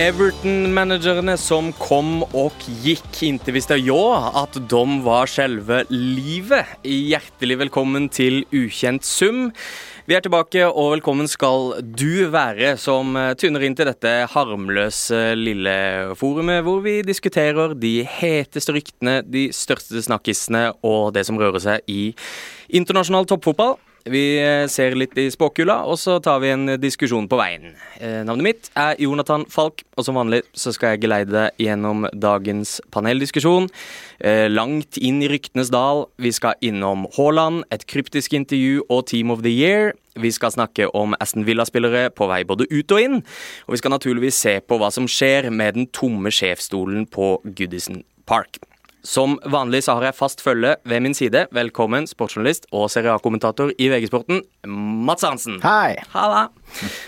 Everton-managerne som kom og gikk, inntil visste jeg at de var selve livet. Hjertelig velkommen til Ukjent sum. Vi er tilbake, og velkommen skal du være som tuner inn til dette harmløse lille forumet, hvor vi diskuterer de heteste ryktene, de største snakkisene og det som rører seg i internasjonal toppfotball. Vi eh, ser litt i spåkula, og så tar vi en diskusjon på veien. Eh, navnet mitt er Jonathan Falk, og som vanlig så skal jeg geleide deg gjennom dagens paneldiskusjon. Eh, langt inn i ryktenes dal. Vi skal innom Haaland, et kryptisk intervju og Team of the Year. Vi skal snakke om Aston Villa-spillere på vei både ut og inn. Og vi skal naturligvis se på hva som skjer med den tomme sjefsstolen på Goodison Park. Som vanlig så har jeg fast følge ved min side. Velkommen, sportsjournalist og serialkommentator i VG-sporten, Mats Arntzen. Hei. Halla.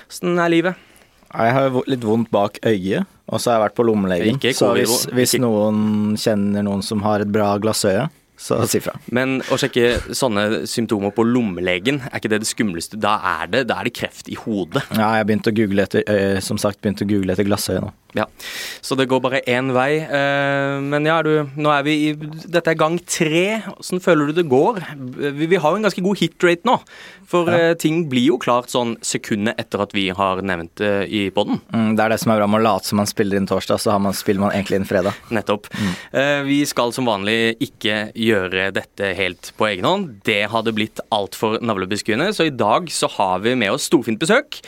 Åssen er livet? Jeg har litt vondt bak øyet, og så har jeg vært på lommelegen. Så hvis, hvis noen kjenner noen som har et bra glassøye, så si fra. Men å sjekke sånne symptomer på lommelegen, er ikke det det skumleste? Da er det, da er det kreft i hodet. Ja, jeg har begynt å google etter, øh, som sagt, begynte å google etter glassøye nå. Ja, Så det går bare én vei. Eh, men ja, du, nå er vi i Dette er gang tre. Hvordan føler du det går? Vi, vi har jo en ganske god hitrate nå. For ja. Eh, ting blir jo klart sånn sekundet etter at vi har nevnt det i poden. Mm, det er det som er bra med å late som man spiller inn torsdag, så man, spiller man egentlig inn fredag. Nettopp. Mm. Vi skal som vanlig ikke gjøre dette helt på egen hånd. Det hadde blitt altfor navlebeskuende, så i dag så har vi med oss storfint besøk.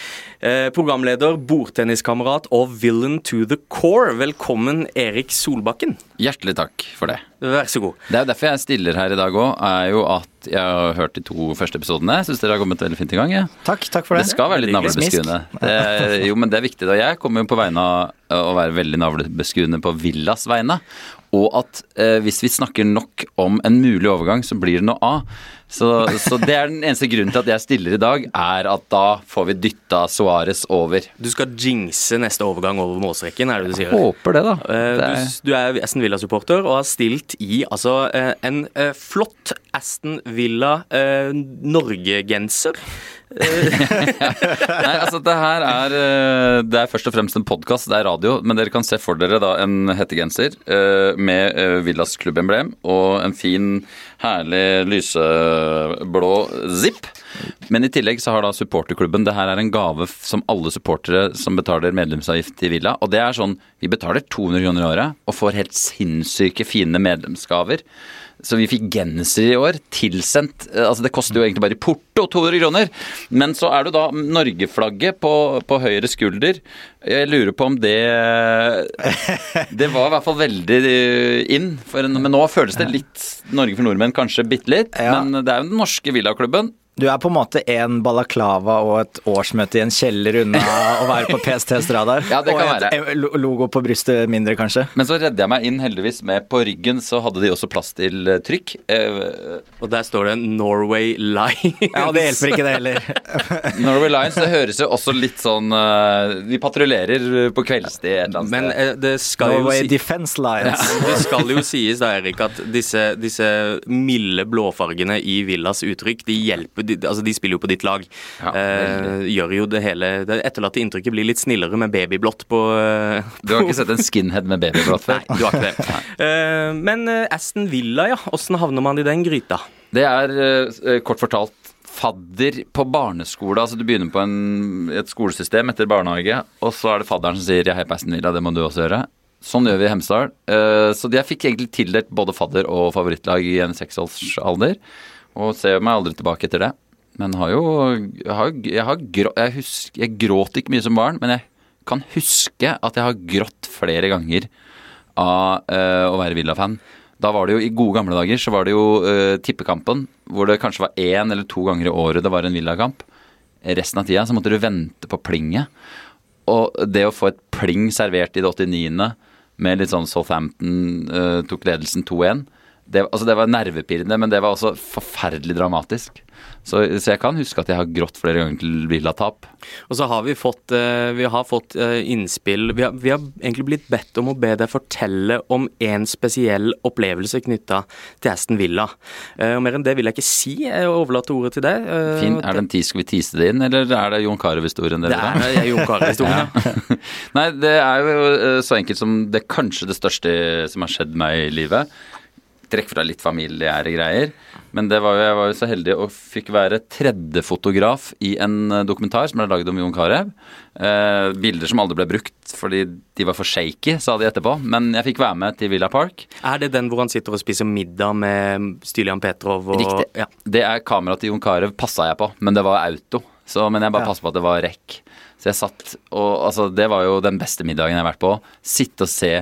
Programleder, bordtenniskamerat og villain to to the core. Velkommen, Erik Solbakken. Hjertelig takk for det. Vær så god. Det er derfor jeg stiller her i dag òg, er jo at jeg har hørt de to første episodene. Syns dere har kommet veldig fint i gang. Ja. Takk, takk for det. Det skal være litt navlebeskuende. Jo, men det er viktig. Og jeg kommer jo på vegne av å være veldig navlebeskuende på Villas vegne. Og at eh, hvis vi snakker nok om en mulig overgang, så blir det noe av. Så, så, det er den eneste grunnen til at jeg stiller i dag, er at da får vi dytta Suárez over. Du skal jinxe neste overgang over målstreken, er det du sier? Jeg håper det, da. Eh, det er... du, du, er Aston Villa-supporter og har stilt i altså eh, en eh, flott Aston Villa Norge-genser. Nei, altså det her er Det er først og fremst en podkast, det er radio, men dere kan se for dere da en hettegenser med Villas klubbemblem og en fin Herlig lyseblå zipp. Men i tillegg så har da supporterklubben Det her er en gave som alle supportere som betaler medlemsavgift i Villa. Og det er sånn Vi betaler 200 kroner i året og får helt sinnssyke fine medlemsgaver. Så vi fikk genser i år tilsendt eh, Altså det koster jo egentlig bare i porto 200 kroner. Men så er det da Norgeflagget på, på høyre skulder. Jeg lurer på om det Det var i hvert fall veldig inn. En, men nå føles det litt Norge for nordmenn, kanskje bitte litt. Ja. Men det er jo den norske villaklubben. Du er på en måte en balaklava og et årsmøte i en kjeller unna å være på PSTs radar. ja, det kan og et være. logo på brystet mindre, kanskje. Men så redder jeg meg inn heldigvis med på ryggen så hadde de også plass til eh, trykk. Eh, og der står det Norway Lions. ja, det hjelper ikke det heller. Norway Lions, det høres jo også litt sånn uh, De patruljerer på kveldstid et eller annet Men det skal Norway jo si Defense Lions. Ja, det skal jo sies da, Erik, at disse, disse milde blåfargene i Villas uttrykk, de hjelper de, altså de spiller jo på ditt lag. Ja, eh, gjør jo det hele Det etterlatte inntrykket blir litt snillere med babyblått på, på Du har ikke sett en skinhead med babyblått før? Nei, du har ikke det. eh, men Aston Villa, ja. Åssen havner man i den gryta? Det er kort fortalt fadder på barneskole. Altså du begynner på en, et skolesystem etter barnehage, og så er det fadderen som sier 'jeg heier på Aston Villa, det må du også gjøre'. Sånn gjør vi i Hemsedal. Uh, så jeg fikk egentlig tildelt både fadder og favorittlag i en seksårsalder. Og ser meg aldri tilbake etter det. Men har jo Jeg, har, jeg, har grå, jeg, husk, jeg gråt ikke mye som barn, men jeg kan huske at jeg har grått flere ganger av uh, å være Villa-fan. Da var det jo, I gode gamle dager så var det jo uh, tippekampen, hvor det kanskje var én eller to ganger i året det var en Villa-kamp. Resten av tida så måtte du vente på plinget. Og det å få et pling servert i det 89. med litt sånn Southampton uh, tok ledelsen 2-1 det, altså det var nervepirrende, men det var også forferdelig dramatisk. Så, så, jeg kan huske at jeg har grått flere ganger til Villa-tap. Og så har vi fått, uh, vi har fått uh, innspill vi har, vi har, egentlig blitt bedt om å be deg fortelle om en spesiell opplevelse knytta til Aston Villa. Uh, og Mer enn det vil jeg ikke si. Jeg overlater ordet til deg. Fint. Er det en tid skal vi tease det inn, eller er det Jon Carew-historien? Det er Jon Carew-historien, ja. Nei, det er jo så enkelt som det kanskje det største som har skjedd meg i livet trekk fra litt familiære greier. Men det var jo, jeg var jo så heldig og fikk være tredje fotograf i en eh, dokumentar som ble laget om Jon Carew. Eh, bilder som aldri ble brukt fordi de var for shaky, sa de etterpå. Men jeg fikk være med til Villa Park. Er det den hvor han sitter og spiser middag med Stylian Petrov? Og, Riktig. Ja. Det er kameraet til Jon Carew passa jeg på, men det var auto. Så, men jeg bare ja. passet på at det var rekk. Så jeg satt og altså, Det var jo den beste middagen jeg har vært på. Sitte og se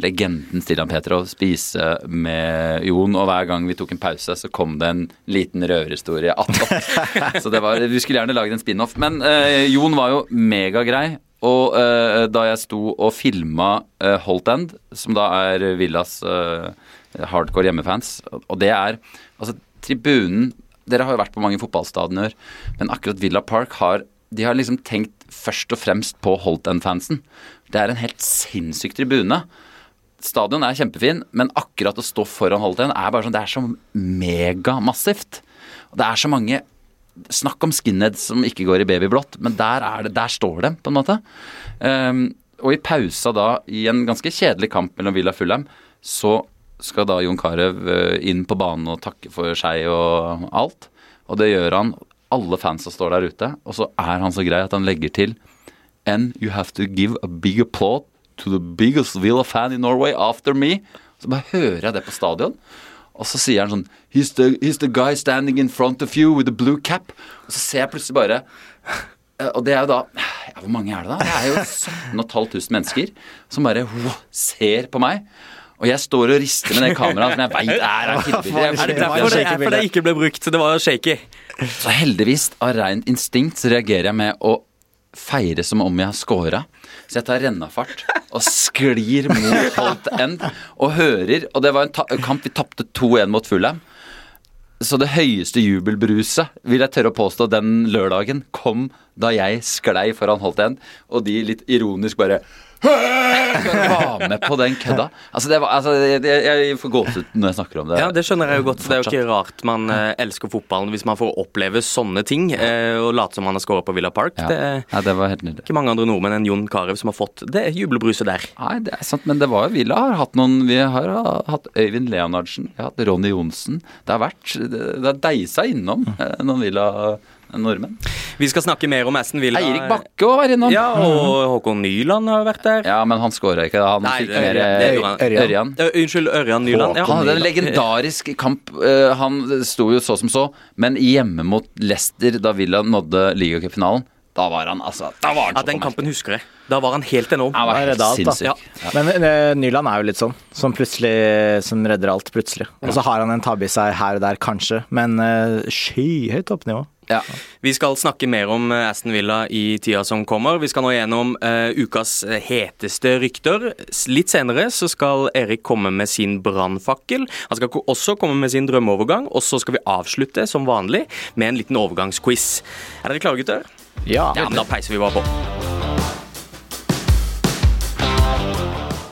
legenden Stilan Petrov spise med Jon, og hver gang vi tok en pause, så kom det en liten røverhistorie attåt. så det var, vi skulle gjerne lagd en spin-off. Men eh, Jon var jo megagrei. Og eh, da jeg sto og filma eh, Holt End, som da er Villas eh, hardcore hjemmefans, og det er altså tribunen Dere har jo vært på mange fotballstadioner, men akkurat Villa Park har de har liksom tenkt først og fremst på Holt End-fansen. Det er en helt sinnssyk tribune. Stadion er kjempefin, men akkurat å stå foran Holden er bare sånn, det er så megamassivt. Det er så mange Snakk om skinheads som ikke går i babyblått, men der, det, der står de, på en måte. Um, og i pausa da, i en ganske kjedelig kamp mellom Villa Fulham, så skal da Jon Carew eh, inn på banen og takke for seg og alt. Og det gjør han. Alle fansa står der ute. Og så er han så grei at han legger til And you have to give a big applaud to the biggest Villa fan in Norway after me. Så bare hører jeg det på stadion. Og så sier han sånn he's the, he's the guy standing in front of you with the blue cap. Og så ser jeg plutselig bare eh, Og det er jo da ja, Hvor mange er det da? Det er jo 17 500 mennesker som bare wow, ser på meg. Og jeg står og rister med det kameraet som jeg veit er av. Er det derfor det, for det ikke ble brukt? Det var shaky. Så heldigvis, av rent instinkt, så reagerer jeg med å feire som om jeg har scora. Så jeg tar rennafart og sklir mot Holt End og hører Og det var en kamp vi tapte 2-1 mot Fulham. Så det høyeste jubelbruset, vil jeg tørre å påstå, den lørdagen kom da jeg sklei foran Holt End, og de litt ironisk bare var med på den kødda. Altså, det var, altså jeg, jeg får gåsehud når jeg snakker om det. Ja, Det skjønner jeg jo godt. for Det er jo ikke rart man eh, elsker fotballen hvis man får oppleve sånne ting eh, og late som man har skåret på Villa Park. Ja. Det, ja, det var helt nydelig. Ikke mange andre nordmenn enn Jon Carew som har fått det jubelbruset der. Nei, det er sant, men det var jo Villa har hatt noen Vi har hatt Øyvind Leonardsen, vi har hatt Ronny Johnsen. Det har vært Det har deisa innom eh, noen Villa nordmenn. Vi skal snakke mer om Aston Villa. Eirik Bakke òg var innom. Ja, og Håkon Nyland har vært der. Ja, men han skåra ikke. Han Nei, fikk mer Ørjan. Unnskyld, Ørjan Nyland. Ja. Han hadde en legendarisk kamp. Eh, han sto jo så som så, men hjemme mot Leicester, da Villa nådde ligacupfinalen, da var han altså da var han ja, Den kampen husker jeg. Da var han helt enorm. Han var helt sinnssyk. Ja. Ja. Men uh, Nyland er jo litt sånn, som plutselig som redder alt, plutselig. Og så har han en tabbe i seg her og der, kanskje, men uh, skyhøyt toppnivå. Ja. Vi skal snakke mer om eh, Aston Villa i tida som kommer. Vi skal nå gjennom uh, ukas heteste rykter. Litt senere så skal Erik komme med sin brannfakkel. Han skal også komme med sin drømmeovergang, og så skal vi avslutte som vanlig med en liten overgangsquiz. Er dere klare, gutter? Ja. ja men da peiser vi bare på.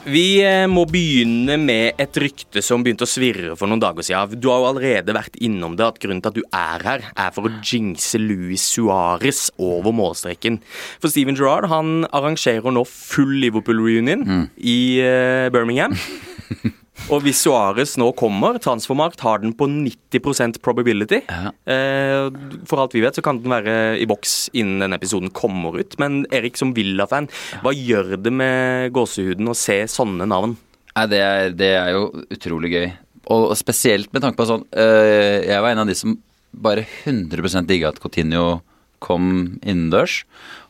Vi eh, må begynne med et rykte som begynte å svirre for noen dager siden. Du har jo allerede vært innom det, at grunnen til at du er her, er for å jinxe Luis Suárez over målstreken. For Steven Gerrard han arrangerer nå full Liverpool-reunion mm. i uh, Birmingham. Og hvis Suárez nå kommer, transfermarkt har den på 90% probability. Ja. Eh, for alt vi vet, så kan den være i boks innen denne episoden kommer ut. Men Erik som Villa-fan, hva gjør det med gåsehuden å se sånne navn? Nei, det er, det er jo utrolig gøy. Og spesielt med tanke på sånn øh, Jeg var en av de som bare 100 digga at Coutinho kom innendørs.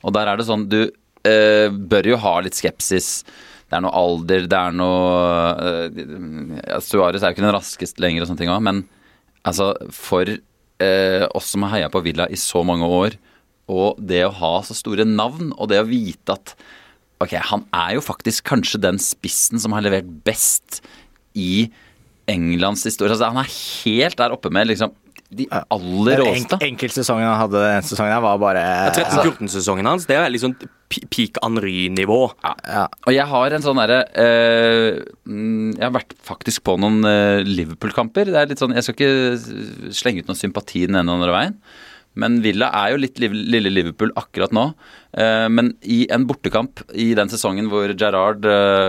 Og der er det sånn Du øh, bør jo ha litt skepsis det er noe alder, det er noe uh, ja, Suárez er jo ikke den raskeste lenger, og sånne ting også, men altså, for uh, oss som har heia på Villa i så mange år, og det å ha så store navn, og det å vite at ok, han er jo faktisk kanskje den spissen som har levert best i Englands historie. Altså, han er helt der oppe med liksom de aller råeste. En, Enkeltsesongen han hadde den sesongen her, var bare 13-14-sesongen hans, det er liksom peak Henry-nivå. Ja. ja. Og jeg har en sånn derre uh, Jeg har vært faktisk på noen uh, Liverpool-kamper. Det er litt sånn Jeg skal ikke slenge ut noen sympati den ene eller andre veien. Men Villa er jo litt lille Liverpool akkurat nå. Uh, men i en bortekamp i den sesongen hvor Gerrard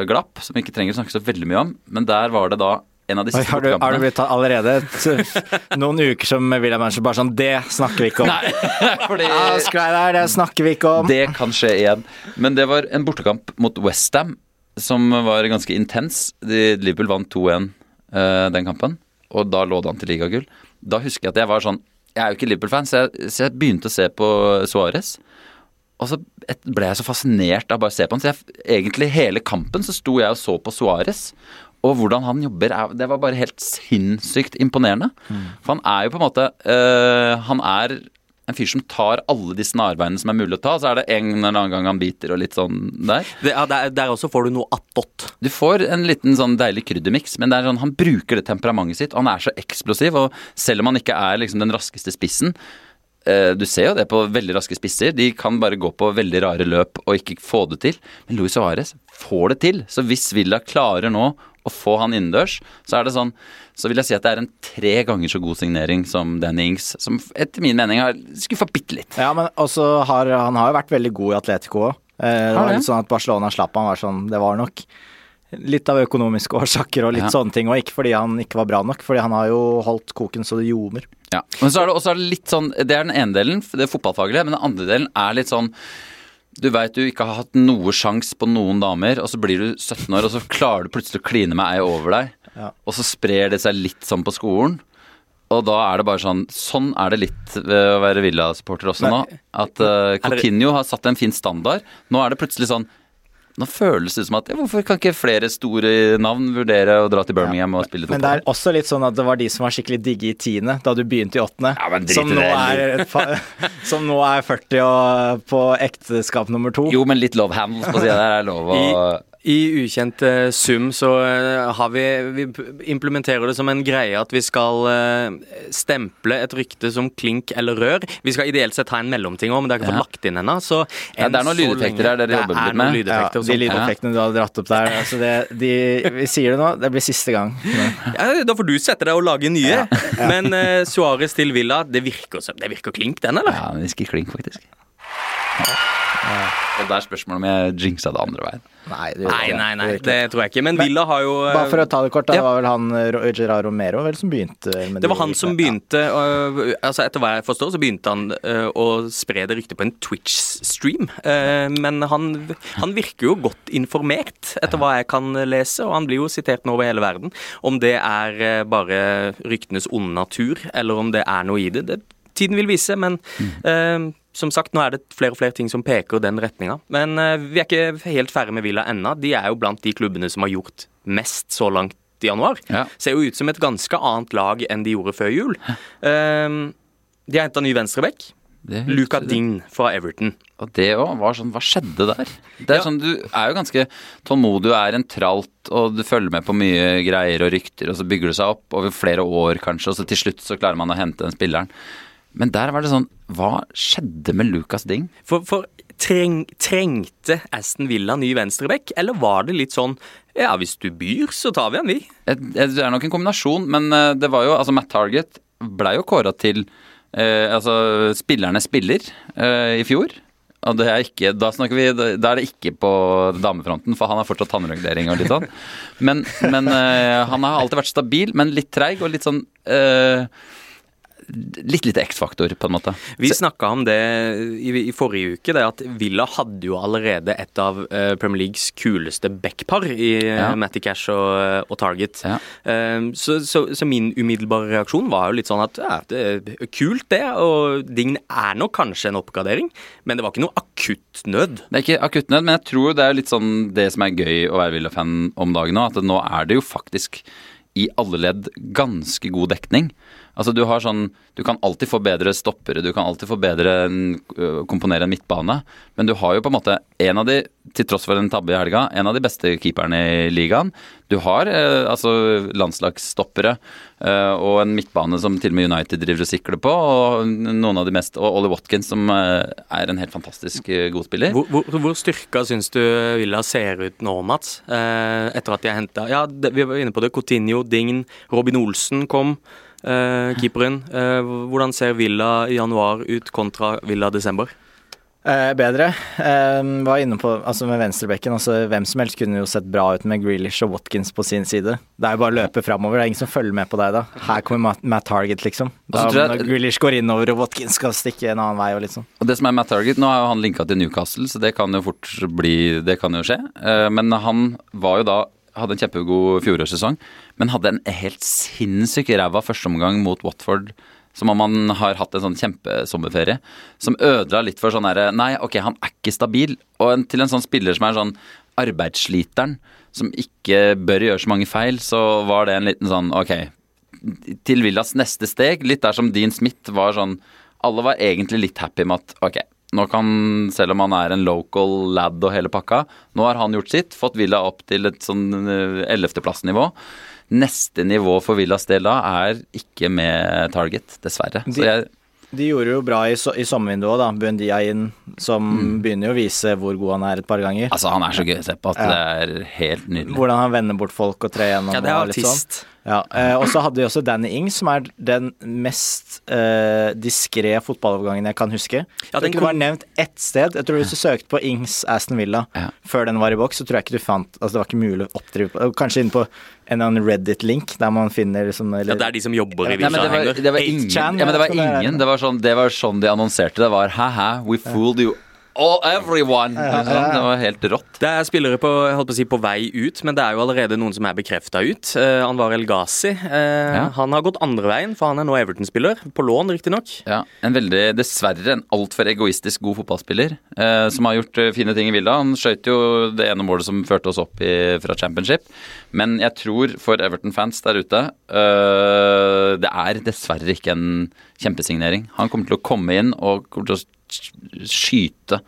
glapp, som vi ikke trenger å snakke så veldig mye om, men der var det da en av de siste har, du, har du blitt tatt allerede noen uker som William Ernst bare sånn Det snakker vi ikke om. Nei, fordi der, det snakker vi ikke om. Det kan skje igjen. Men det var en bortekamp mot Westham som var ganske intens. Liverpool vant 2-1 uh, eh, den kampen, og da lå det an til ligagull. Da husker jeg at jeg var sånn Jeg er jo ikke Liverpool-fan, så, så, jeg begynte å se på Suárez. Og så ble jeg så fascinert av bare å se på han. Så jeg, egentlig hele kampen så sto jeg og så på Suárez. Og hvordan han jobber, det var bare helt sinnssykt imponerende. Mm. For han er jo på en måte øh, Han er en fyr som tar alle de snarveiene som er mulig å ta. Så er det en eller annen gang han biter og litt sånn der. Det, ja, der, der, også får du noe attåt. Du får en liten sånn deilig kryddermiks, men er sånn, han bruker det temperamentet sitt. Og han er så eksplosiv, og selv om han ikke er liksom den raskeste spissen, du ser jo det på veldig raske spisser. De kan bare gå på veldig rare løp og ikke få det til. Men Luis Suárez får det til. Så hvis Villa klarer nå å få han innendørs, så er det sånn Så vil jeg si at det er en tre ganger så god signering som Danny Ings, som etter min mening har skuffa bitte litt. Ja, men også har han har jo vært veldig god i Atletico òg. Eh, det var litt sånn at Barcelona slapp han var sånn Det var nok litt av økonomiske årsaker og litt ja. sånne ting, og ikke fordi han ikke var bra nok, fordi han har jo holdt koken så det ljomer. Ja. Men så er det også litt sånn Det er den ene delen, det er fotballfaglige, men den andre delen er litt sånn du veit du ikke har hatt noe sjans på noen damer, og så blir du 17 år, og så klarer du plutselig å kline med ei over deg, ja. og så sprer det seg litt sånn på skolen. Og da er det bare sånn Sånn er det litt ved å være Villa-supporter også nå. At uh, Coutinho har satt en fin standard. Nå er det plutselig sånn nå føles det som at ja, hvorfor kan ikke flere store navn vurdere å dra til Birmingham ja, og spille fotball? Men det er også litt sånn at det var de som var skikkelig digge i tiende da du begynte i åttende. Ja, som, nå er, som nå er 40 og på ekteskap nummer to. Jo, men litt love handles på sida der er lov å i ukjent sum så uh, har vi Vi implementerer det som en greie at vi skal uh, stemple et rykte som klink eller rør. Vi skal ideelt sett ha en mellomting òg, men det er ikke fått lagt inn ennå. Så ja, det er noen lydeffekter der dere jobber litt med. Ja, de lydeffektene du har dratt opp der. Altså det, de, vi sier det nå, det blir siste gang. Ja, da får du sette deg og lage nye. Men uh, Suárez til Villa, det virker, det virker klink, den, eller? Ja, den virker klink, faktisk. Ja. Og det er spørsmålet om jeg jinxa det andre veien. Nei, det nei, nei, nei, det tror jeg ikke. Men, Villa har jo Bare for å ta det kort, da, ja. var vel han eh, Gerard Romero vel som begynte med Det var han som begynte uh, altså Etter hva jeg forstår, så begynte han uh, å spre det ryktet på en Twitch-stream. Uh, men han, han, virker jo godt informert, etter hva jeg kan lese, og han blir jo sitert nå over hele verden. Om det er bare ryktenes onde natur, eller om det er noe i det, det tiden vil vise. Men mm som sagt, nå er det flere og flere ting som peker den retninga. Men uh, vi er ikke helt ferdig med Villa ennå. De er jo blant de klubbene som har gjort mest så langt i januar. Ja. Ser jo ut som et ganske annet lag enn de gjorde før jul. Uh, de har henta ny venstreback. Luca Ding fra Everton. Og det òg var sånn Hva skjedde der? Det er ja. sånn, Du er jo ganske tålmodig, du er en tralt, og du følger med på mye greier og rykter, og så bygger det seg opp over flere år kanskje, og så til slutt så klarer man å hente den spilleren. Men der var det sånn Hva skjedde med Lucas Ding? For, for treng, trengte Aston Villa ny venstreback, eller var det litt sånn Ja, hvis du byr, så tar vi han, vi. Det er nok en kombinasjon, men eh, det var jo Altså, Matt Target blei jo kåra til eh, Altså, spillerne spiller eh, i fjor. Og det er ikke, da, vi, da er det ikke på damefronten, for han har fortsatt tannregulering og litt sånn. Men, men eh, han har alltid vært stabil, men litt treig og litt sånn eh, litt lite X-faktor, på en måte. Vi snakka om det i, i, forrige uke, det at Villa hadde jo allerede et av uh, Premier Leagues kuleste backpar i eh, ja. Matty Cash og, og Target. Ja. Uh, så, så, så, min umiddelbare reaksjon var jo litt sånn at ja, det er kult det, og Dign er nok kanskje en oppgradering, men det var ikke noe akutt nød. Det er ikke akutt nød, men jeg tror det er litt sånn det som er gøy å være Villa-fan om dagen nå, at nå er det jo faktisk i alle ledd ganske god dekning. Altså Du har sånn Du kan alltid få bedre stoppere, du kan alltid få bedre uh, komponere en midtbane. Men du har jo på en måte en av de, til tross for en tabbe i helga, en av de beste keeperne i ligaen. Du har eh, altså landslagsstoppere eh, og en midtbane som til og med United driver og sikler på. Og noen av de mest Og Ollie Watkins, som er en helt fantastisk god spiller. Hvor, hvor, hvor styrka syns du Villa ser ut nå, Mats? etter at de har henta Ja, vi var inne på det. Coutinho, Dign, Robin Olsen kom. Uh, keeperen. Uh, hvordan ser Villa i januar ut kontra Villa desember? Eh, bedre. Eh, var inne på altså med venstrebekken. Altså, hvem som helst kunne jo sett bra ut med Grealish og Watkins på sin side. Det er jo bare å løpe framover. Det er ingen som følger med på deg da. Her kommer Matt, Matt Target, liksom. Da, jeg, når Grealish går innover og Watkins skal stikke en annen vei og litt sånn. Og det som er Matt Target, nå er jo han linka til Newcastle, så det kan jo fort bli Det kan jo skje. Eh, men han var jo da hadde en kjempegod fjorårssesong, men hadde en helt sinnssyk ræva førsteomgang mot Watford. Som om han har hatt en sånn kjempesommerferie. Som ødela litt for sånn herre Nei, ok, han er ikke stabil. Og en, til en sånn spiller som er sånn arbeidssliteren, som ikke bør gjøre så mange feil, så var det en liten sånn ok. Til Villas neste steg, litt der som Dean Smith var sånn Alle var egentlig litt happy med at ok, nå kan, selv om han er en local lad og hele pakka, nå har han gjort sitt, fått Villa opp til et sånn ellevteplassnivå. ellevteplassnivå. Neste nivå for Villas del da er ikke med target, dessverre. De, jeg, de gjorde jo bra i, i sommervinduet, da. Buendia inn, som mm. begynner jo å vise hvor god han er et par ganger. Altså, han er så gøy å se på at ja. det er helt nydelig. Hvordan han vender bort folk og trer gjennom. Ja, det er sånn. artist. Sånn. Ja, eh, Og så hadde vi også Danny Ings, som er den mest eh, diskré fotballovergangen jeg kan huske. Ja, den kom... var nevnt ett sted. Jeg tror Hvis du søkte på Ings Aston Villa ja. før den var i boks, så tror jeg ikke du fant Altså det var ikke mulig å oppdrive på Kanskje inne på en eller annen Reddit-link der man finner liksom eller... Ja, det er de som jobber i Villa. Nei, det var, det var ingen. Ja, men det var ingen. Det var, sånn, det var sånn de annonserte det. var ha-ha, we fooled you All everyone! Det var helt rått. Det er spillere på, på, si, på, vei ut, men det er jo allerede noen som er bekrefta ut. Uh, Anwar El Ghazi. Uh, ja. Han har gått andre veien, for han er nå Everton-spiller. På lån, riktignok. Ja, en veldig, dessverre en altfor egoistisk god fotballspiller, uh, som har gjort fine ting i Villa. Han skøyt jo det ene målet som førte oss opp i, fra championship. Men jeg tror for Everton-fans der ute Det er dessverre ikke en kjempesignering. Han kommer til å komme inn og kommer til å skyte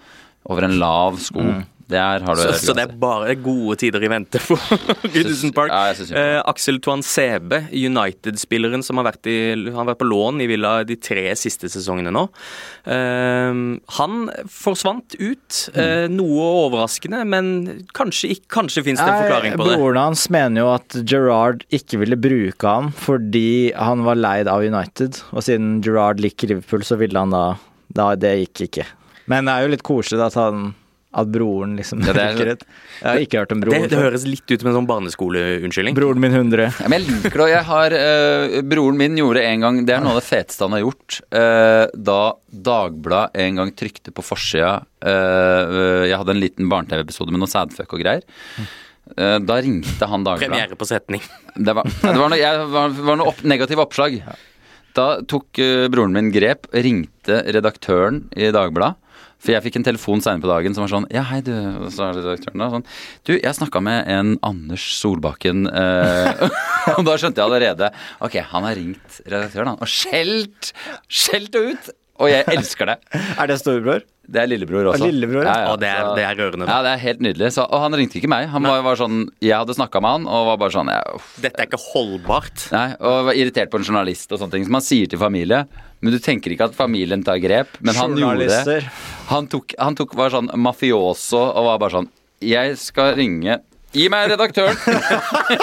over en lav sko. Mm. Er, så, så, det er bare gode tider i vente for Goodison Park. Ja, eh, Aksel Tuansebe, United-spilleren som har vært, i, har vært, på lån i Villa de tre siste sesongene nå. Eh, han forsvant ut. Eh, mm. noe overraskende, men kanskje, kanskje finnes det en forklaring på det. Broren hans mener jo at Gerard ikke ville bruke ham fordi han var leid av United. Og siden Gerard liker Liverpool, så ville han da da, det gikk ikke. Men det er jo litt koselig at han at broren liksom ja, er, ut. Jeg har ikke hørt om broren. Det, det høres litt ut som en sånn barneskoleunnskyldning. Broren min 100. Ja, men jeg liker det. Jeg har, uh, broren min gjorde en gang Det er noe av det feteste han har gjort. Uh, da Dagbladet en gang trykte på forsida uh, Jeg hadde en liten barne-TV-episode med noe sadfuck og greier. da ringte han Dagbladet. Premiere på setning. Det var, det var noe, jeg, var, var noe opp, negativ oppslag. Da tok uh, broren min grep, ringte redaktøren i Dagbladet. For jeg fikk en telefon senere på dagen som var sånn Ja, hei, du. Og så er redaktøren da sånn Du, jeg snakka med en Anders Solbakken. Uh, og da skjønte jeg allerede Ok, han har ringt redaktøren, han. Og skjelt! Skjelt ut! Og jeg elsker det. er det storebror? Det er lillebror også. Lillebror, ja, ja. Og det er, det er, rørende. Ja, det er helt nydelig. Så, og han ringte ikke meg. Han var, var sånn, Jeg hadde snakka med han og var bare sånn ja, Dette er ikke holdbart. Nei, Og var irritert på en journalist og sånne ting som han sier til familie. Men du tenker ikke at familien tar grep. Men han gjorde det. Han tok, han tok var sånn mafioso og var bare sånn Jeg skal ringe Gi meg redaktøren!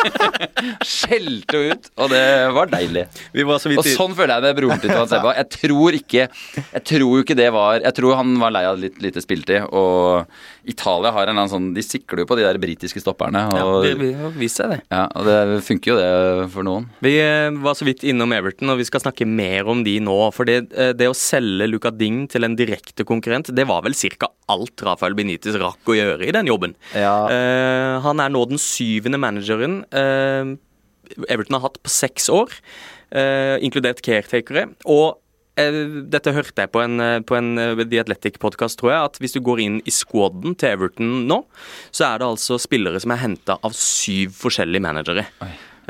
Skjelte ut, og det var deilig. Var og sånn føler jeg med broren til Tuan Seba. Jeg tror ikke Jeg tror jo ikke det var Jeg tror han var lei av litt lite spiltid, og Italia har en eller annen sånn De sikler jo på de der britiske stopperne. Og, ja, det har vist seg det. Ja, og det funker jo det for noen. Vi eh, var så vidt innom Everton, og vi skal snakke mer om de nå. For det, eh, det å selge Luca Ding til en direkte konkurrent, det var vel ca. alt Rafael Benitez rakk å gjøre i den jobben. Ja. Uh, han er nå den syvende manageren eh, Everton har hatt på seks år, eh, inkludert caretakere. og Eh, dette hørte jeg på en, eh, på en eh, The Athletic-podkast, tror jeg. At hvis du går inn i squaden til Everton nå, så er det altså spillere som er henta av syv forskjellige managere.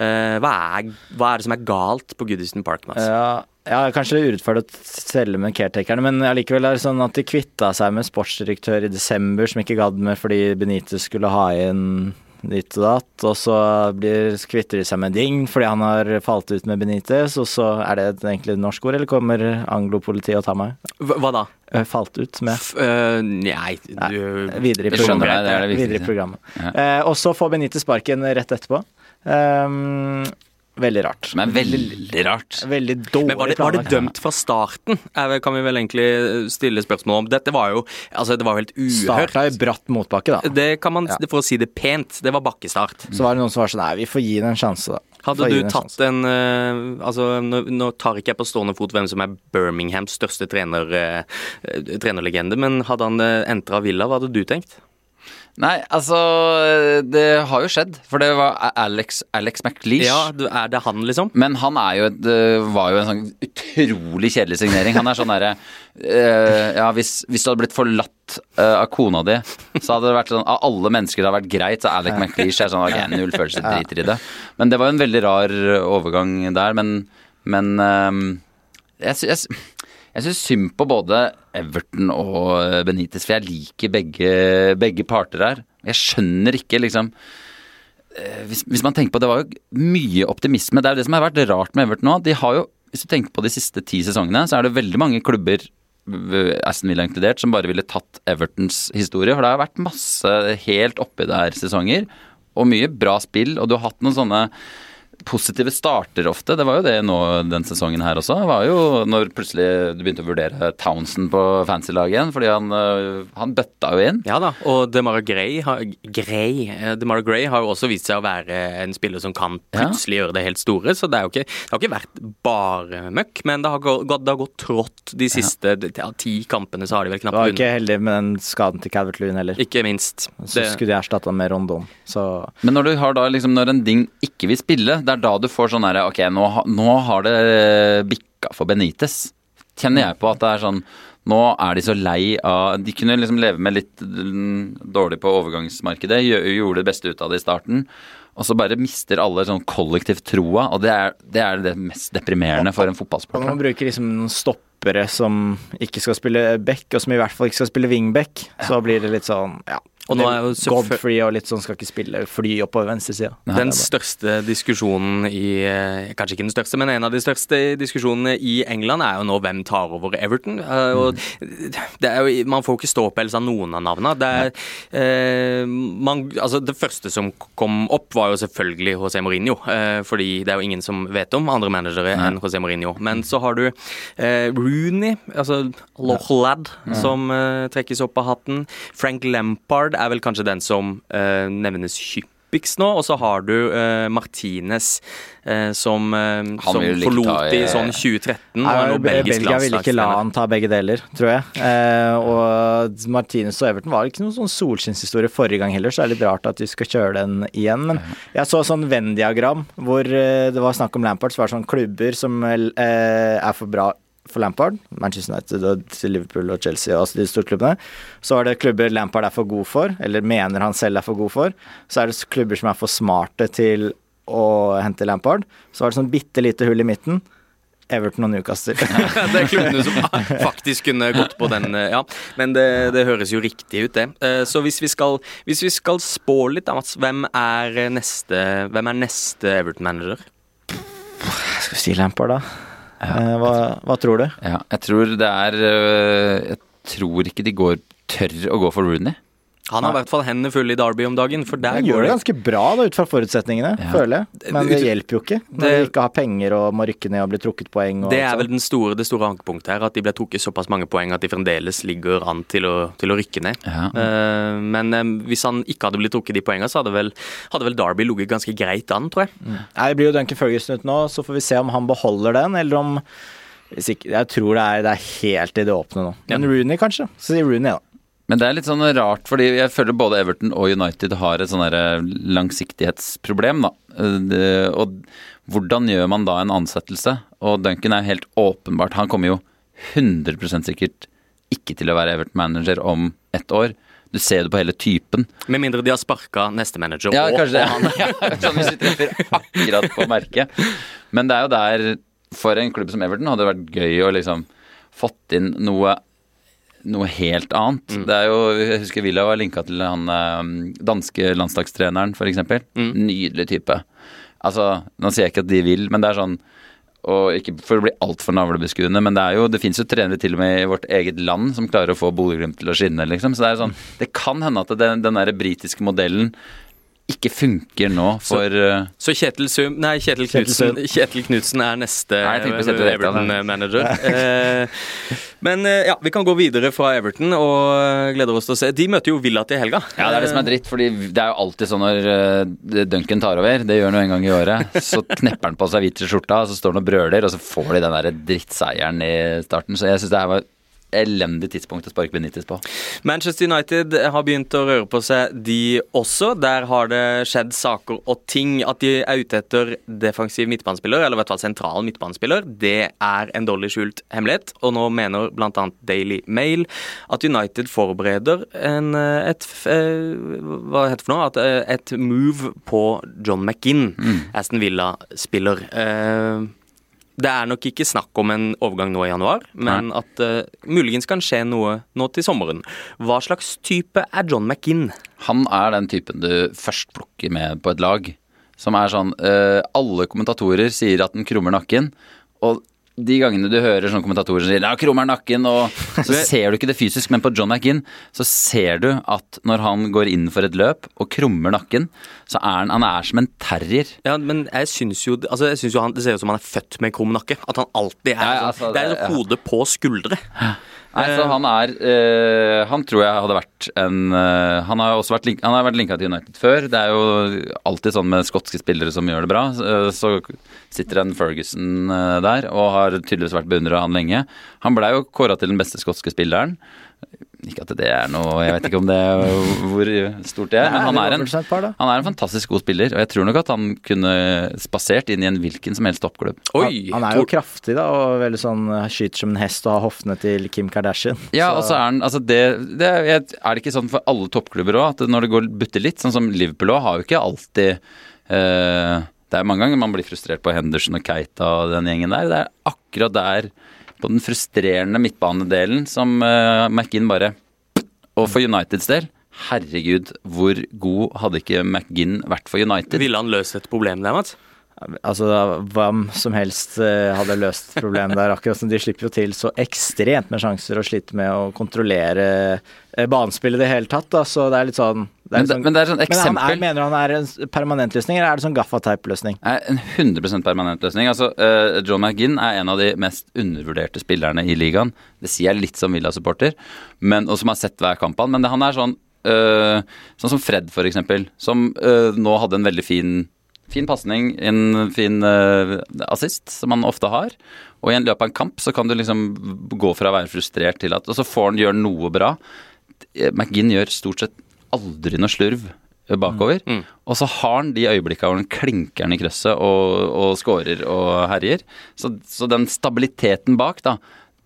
Hva, er, hva, er, det som er galt på Goodison Park? Mats? Ja, ja, kanskje det er urettferdig å selge med caretakerne, men allikevel er det sånn at de kvitta seg med sportsdirektør i desember som ikke gadd med fordi Benitez skulle ha inn ditt og datt, og så blir, kvitter de seg med Ding fordi han har falt ut med Benitez, og så er det egentlig et norsk ord, eller kommer anglopolitiet og tar meg? Hva da? Falt ut med F uh, Nei, du nei, Videre i programmet. Det, det, det videre i programmet. Ja. Uh, og så får Benitez sparken rett etterpå. Um, Veldig rart. Men veldig rart. Veldig dårlig Men var det, var det dømt fra starten? kan vi vel egentlig stille spørsmål om. Dette var jo altså det var jo helt uhørt. Starta i bratt motbakke, da. Det kan man, ja. For å si det pent, det var bakkestart. Så var det noen som var sånn Nei, vi får gi det en sjanse, da. Hadde du tatt en uh, Altså, nå, nå, tar ikke jeg på stående fot hvem som er Birminghams største trener, uh, trenerlegende, men hadde han uh, entra Villa, hva hadde du tenkt? Nei, altså Det har jo skjedd. For det var Alex, Alex McLeish. Ja, Er det han, liksom? Men han er jo et, var jo en sånn utrolig kjedelig signering. Han er sånn derre uh, Ja, hvis, hvis, du hadde blitt forlatt uh, av kona di, så hadde det vært sånn Av alle mennesker det hadde vært greit, så Alex McLeish er sånn Ok, null følelse, driter i det. Men det var jo en veldig rar overgang der. Men, men um, jeg, jeg jeg syns synd på både Everton og Benitez, for jeg liker begge, begge parter her. Jeg skjønner ikke, liksom eh, hvis, hvis, man tenker på Det var jo mye optimisme. Det er jo det som har vært rart med Everton nå. De har jo, Hvis du tenker på de siste ti sesongene, så er det veldig mange klubber, Aston Villa inkludert, som bare ville tatt Evertons historie. For det har vært masse helt oppi der sesonger, og mye bra spill. Og du har hatt noen sånne positive starter ofte. Det var jo det nå den sesongen her også. Det var jo når plutselig du begynte å vurdere Townsend på fancy-laget igjen, fordi han, øh, han, bøtta jo inn. Ja da, og DeMara Gray, har, Gray, eh, DeMara Gray har jo også vist seg å være en spiller som kan plutselig ja. gjøre det helt store, så det, ikke, det, har ikke vært bare møkk, men det har gått, det har gått trått de siste ja. ti kampene, så har de vel knapt vunnet. Var ikke heldig med den skaden til Calvert Lewin heller. Ikke minst. Så det... skulle de erstatta med Rondon, så Men når du har da liksom, når en ding ikke vil spille det er da du får sånn herre Ok, nå, nå, har det bikka for Benitez. Kjenner jeg på at det er sånn Nå er de så lei av De kunne liksom leve med litt dårlig på overgangsmarkedet, gjorde det beste ut av det i starten. Og så bare mister alle sånn kollektivt troa, og det er, det er, det mest deprimerende for en fotballsport. Man bruker liksom noen stoppere som ikke skal spille back, og som i hvert fall ikke skal spille wingback, så blir det litt sånn, ja og nå er jo Godfrey og litt sånn skal ikke spille fly oppover venstresida. Den største diskusjonen i eh, Kanskje ikke den største, men en av de største diskusjonene i England er jo nå hvem tar over Everton. Eh, og det er jo, man får jo ikke ståpels av noen av navnene. Det, er, eh, man, altså det første som kom opp, var jo selvfølgelig José Mourinho. Fordi det er jo ingen som vet om andre managere enn José Mourinho. Men så har du Rooney, altså Loch Lad, som trekkes opp av hatten. Frank Lampard er vel kanskje den som uh, nevnes hyppigst nå. Og så har du uh, Martinez, uh, som, som forlot i sånn 2013. Nei, og Belgia ville ikke la han ta begge deler, tror jeg. og Martinez og Everton var ikke noen sånn solskinnshistorie forrige gang heller, så det er litt rart at de skal kjøre den igjen. Men jeg så sånn Venn-diagram hvor det var snakk om Lampard, så var det sånn klubber som er for bra for Lampard, Manchester United og Liverpool og Chelsea og de storklubbene. Så er det klubber Lampard er for god for, eller mener han selv er for god for. Så er det klubber som er for smarte til å hente Lampard. Så er det sånn bitte lite hull i midten. Everton og Newcastle. det er klubbene som faktisk kunne gått på den, ja. Men det, det høres jo riktig ut, det. Eh, så hvis vi skal, hvis vi skal spå litt, da, Mats. Hvem er neste, neste Everton-manager? Skal vi si Lampard, da? Ja. Hva, hva, tror du? Ja, jeg tror det er øh, Jeg tror ikke de går tør å gå for Rooney. Han har i hvert fall hendene fulle i Derby om dagen. For der han gjør det ganske bra da, ut fra forutsetningene, ja. føler jeg. Men det hjelper jo ikke når det, de ikke har penger og må rykke ned og bli trukket poeng. det er vel store, det store ankepunktet her, at de ble trukket såpass mange poeng at de fremdeles ligger an til å, til å rykke ned. Ja. Uh, men um, hvis han ikke hadde blitt trukket de poengene, så hadde vel, hadde vel Derby ligget ganske greit an, tror jeg. Mm. Det blir jo Duncan Ferguson ut nå, så får vi se om han beholder den, eller om ikke, Jeg tror det er, det er, helt i det åpne nå. Men ja. Rooney, kanskje. Så sier Rooney, da. Men det er litt sånn rart, fordi jeg føler både Everton og United har et sånn langsiktighetsproblem, da. Og hvordan gjør man da en ansettelse? Og Duncan er helt åpenbart Han kommer jo 100% sikkert ikke til å være Everton-manager om ett år. Du ser det på hele typen. Med mindre de har sparka neste manager Ja, og, kanskje det. Ja, sånn hvis du treffer akkurat på merket. Men det er jo der, for en klubb som Everton, hadde det vært gøy å liksom fått inn noe noe helt annet. Mm. Det er jo, Jeg husker Villa var linka til han eh, danske landslagstreneren, f.eks. Mm. Nydelig type. Altså, Nå sier jeg ikke at de vil, men det er sånn og ikke for å bli altfor navlebeskuende, men det er jo, det fins jo trenere til og med i vårt eget land som klarer å få Bodø-Glimt til å skinne, liksom. Så det er sånn Det kan hende at den, den der britiske modellen ikke funker nå for Så, Så Kjetil Sum Nei, Kjetil Knutsen Kjetil Knutsen er neste ja. Everton-manager. Eh, men eh, ja, vi kan gå videre fra Everton og eh, gleder oss til å se. De møter jo Villa til helga. Ja, det er det som er dritt, fordi det er jo alltid sånn når Duncan tar over, det gjør han jo en gang i året, så knepper han på seg hvit skjorta, så står han og brøler, og så får de den der drittseieren i starten. Så jeg syns det her var elendig tidspunkt å sparke Benitez på. Manchester United har begynt å røre på seg, de også. Der har det skjedd saker og ting. At de er ute etter defensiv midtbanespiller, eller i hvert fall sentral midtbanespiller, det er en dårlig skjult hemmelighet. Og nå mener bl.a. Daily Mail at United forbereder en, eh, et eh, Hva heter det for noe? At eh, et move på John McGinn, Aston Villa-spiller. Eh, det er nok ikke snakk om en overgang nå i januar, men at det muligens kan skje noe nå til sommeren. Hva slags type er John McInn? Han er den typen du først plukker med på et lag. Som er sånn uh, Alle kommentatorer sier at den krummer nakken. Og de gangene du hører sånne kommentatorer som sier ja, krummer nakken, og så ser du ikke det fysisk, men på John McInn så ser du at når han går inn for et løp og krummer nakken, så er han, han er som en terrier. Ja, men jeg syns jo, altså jeg synes jo han, Det ser ut som han er født med krum nakke. At han alltid er Ja, ja, sånn. altså, Det er det- et hode på skuldre. Nei, så han er eh, Han tror jeg hadde vært en eh, Han har også vært, link, han har vært linka til United før. Det er jo alltid sånn med skotske spillere som gjør det bra. Så, sitter en Ferguson eh, der og har tydeligvis vært beundret av han lenge. Han blei jo kåra til den beste skotske spilleren. Ikke at det er noe Jeg vet ikke om det hvor stort det er, men han er, en, par, han er en fantastisk god spiller. Og jeg tror nok at han kunne spasert inn i en hvilken som helst toppklubb. Oi! Han, han er jo kraftig da, og veldig sånn skyter som en hest og har hoftene til Kim Kardashian. Ja, Så- og så er han altså det, det er, er det ikke sånn for alle toppklubber òg, at når det går butter litt, sånn som Liverpool òg, har jo ikke alltid eh, Det er mange ganger man blir frustrert på Henderson og Keita og den gjengen der. Det er akkurat der, på den frustrerende midtbanedelen, som uh, McGinn bare Og for Uniteds del Herregud, hvor god hadde ikke McGinn vært for United? Ville han løst et problem der, Mats? Altså, hvem som helst eh, hadde løst problemet der, akkurat som de slipper jo til så ekstremt med sjanser og sliter med å kontrollere eh, banespillet i det hele tatt, da, så det er litt sånn er Men det- sånn- men det er sånn Men han er, mener han er en permanentløsning, eller er det sånn gaffateip-løsning? en 100% permanent løsning. Altså, uh, John McGinn er en av de mest undervurderte spillerne i ligaen. Det sier jeg litt som Villa-supporter, og som har sett hver kamp han. Men det, han er sånn uh, Sånn som Fred, for eksempel, som uh, nå hadde en veldig fin Fin pasning, en fin eh, assist, som han ofte har. Og i en løpet av en kamp så kan du liksom gå fra å være frustrert til at Og så får han gjøre noe bra. Eh, McGinn gjør stort sett aldri noe slurv bakover. Og så har han de øyeblikka hvor han klinker den i krøsset og, og scorer og herjer. Så, så den stabiliteten bak, da.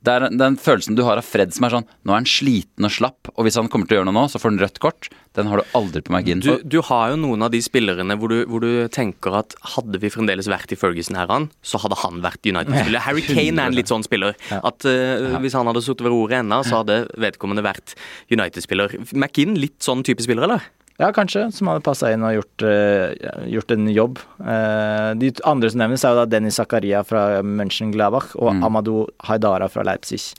Det er den følelsen du har av Fred som er sånn Nå er han sliten og slapp, og hvis han kommer til å gjøre noe nå, så får han rødt kort. Den har du aldri på McGinn. Du, du har jo noen av de spillerne hvor du, hvor du tenker at hadde vi fremdeles vært i Ferguson-æraen, så hadde han vært United-spiller. Harry Kane er en litt sånn spiller. At uh, Hvis han hadde sittet ved roret ennå, så hadde vedkommende vært United-spiller. McInn, litt sånn type spiller, eller? Ja, kanskje, som hadde passa inn og gjort, uh, gjort en jobb. Uh, de andre som nevnes, er jo da Dennis Zakaria fra Mönchengladbach og Amadou Haidara fra Leipzig.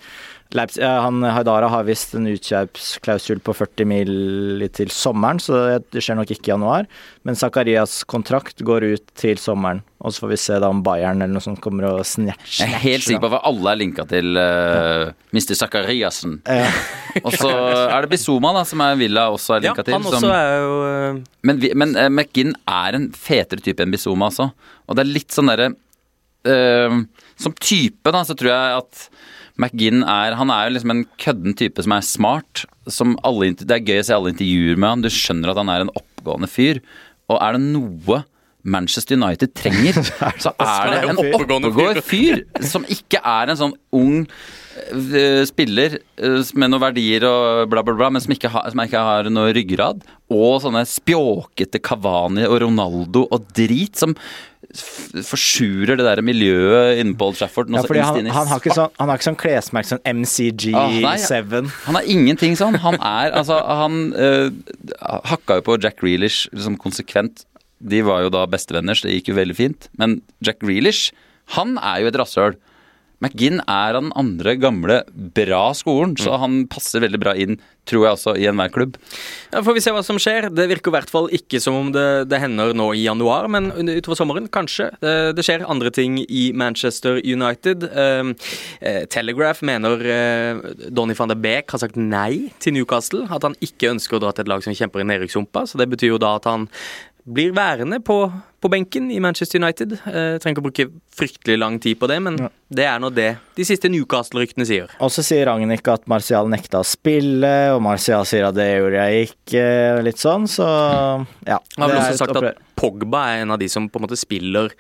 Leipzig ja, han, Haidara har visst en utkjøpsklausul på 40 mil til sommeren, så det skjer nok ikke i januar. Men Zakarias kontrakt går ut til sommeren, og så får vi se da om Bayern eller noe sånt kommer og snatcher. Jeg er helt sikker på at alle er linka til uh, Mr. Zakariassen. og så er det Bizuma, da, som er Villa også er Ja, til. han som- også er jo uh... Men, men uh, McGinn er en fetere type enn Bizuma altså. Og det er litt sånn derre eh, Som type, da, så tror jeg at McGinn er Han er jo liksom en kødden type som er smart. Som alle, det er gøy å se alle intervjuer med han. Du skjønner at han er en oppgående fyr. Og er det noe Manchester United trenger, så er det en oppegående fyr. som ikke er en sånn ung spiller eh, med noen verdier og bla, bla, bla, men som ikke, har, som ikke har noe ryggrad, og sånne spjåkete Kavani og Ronaldo og drit som forsurer det der miljøet inne på Old Trafford. Ja, han, han, har ikke sånn, han har ikke sånn klesmerke som MCG7. Ah, han har ingenting sånn. Han er altså Han øh, hakka jo på Jack Reelish liksom konsekvent. De var jo da bestevenner, så det gikk jo veldig fint. Men Jack Reelish, han er jo et rasshøl. McGinn er av den andre gamle, bra skolen, så mm. han passer veldig bra inn, tror jeg også, i enhver klubb. Ja, Får vi se hva som skjer. Det virker i hvert fall ikke som om det, det hender nå i januar, men utover sommeren, kanskje. Det, det skjer andre ting i Manchester United. Eh, Telegraph mener eh, Donny van de Beek har sagt nei til Newcastle. At han ikke ønsker å dra til et lag som kjemper i nedrykkssumpa. Så det betyr jo da at han blir værende på, på benken i Manchester United. Eh, trenger ikke å bruke fryktelig lang tid på det, men ja. det er nå det de siste Newcastle-ryktene sier. Og så sier Ragnhild at Martial nekta å spille, og Martial sier at det gjorde jeg ikke, litt sånn, så ja. Han har vel også sagt at Pogba er en av de som på en måte spiller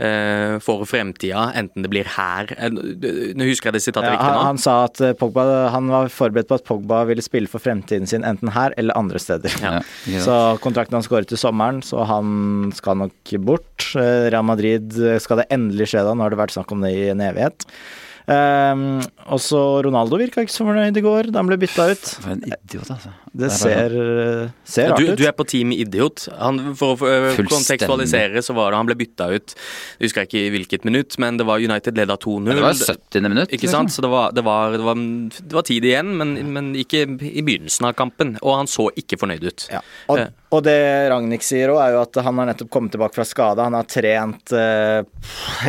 uh, for fremtida, enten det blir her eh, Nå husker jeg det sitatet ja, riktig nå. Han, han, sa at eh, Pogba, han var forberedt på at Pogba ville spille for fremtiden sin enten her eller andre steder. Ja. Ja. Så kontrakten hans går ut til sommeren, så han skal nok bort. Real Madrid skal det endelig skje da, nå har det vært snakk om det i en evighet. Um, også Ronaldo virka ikke så fornøyd i går da han ble bytta ut. For en idiot, altså. Det, ser, ser rart ut. Du er på team idiot. Han, for å kontekstualisere så var det han ble bytta ut Jeg husker ikke i hvilket minutt, men det var United leda 2-0. Det var 70. minutt. Ikke sant? Så det var, det var, det var, det var tid igjen, men, men, ikke i begynnelsen av kampen. Og han så ikke fornøyd ut. Ja. Og, eh. og, det Ragnhild sier òg, er jo at han har nettopp kommet tilbake fra skade. Han har trent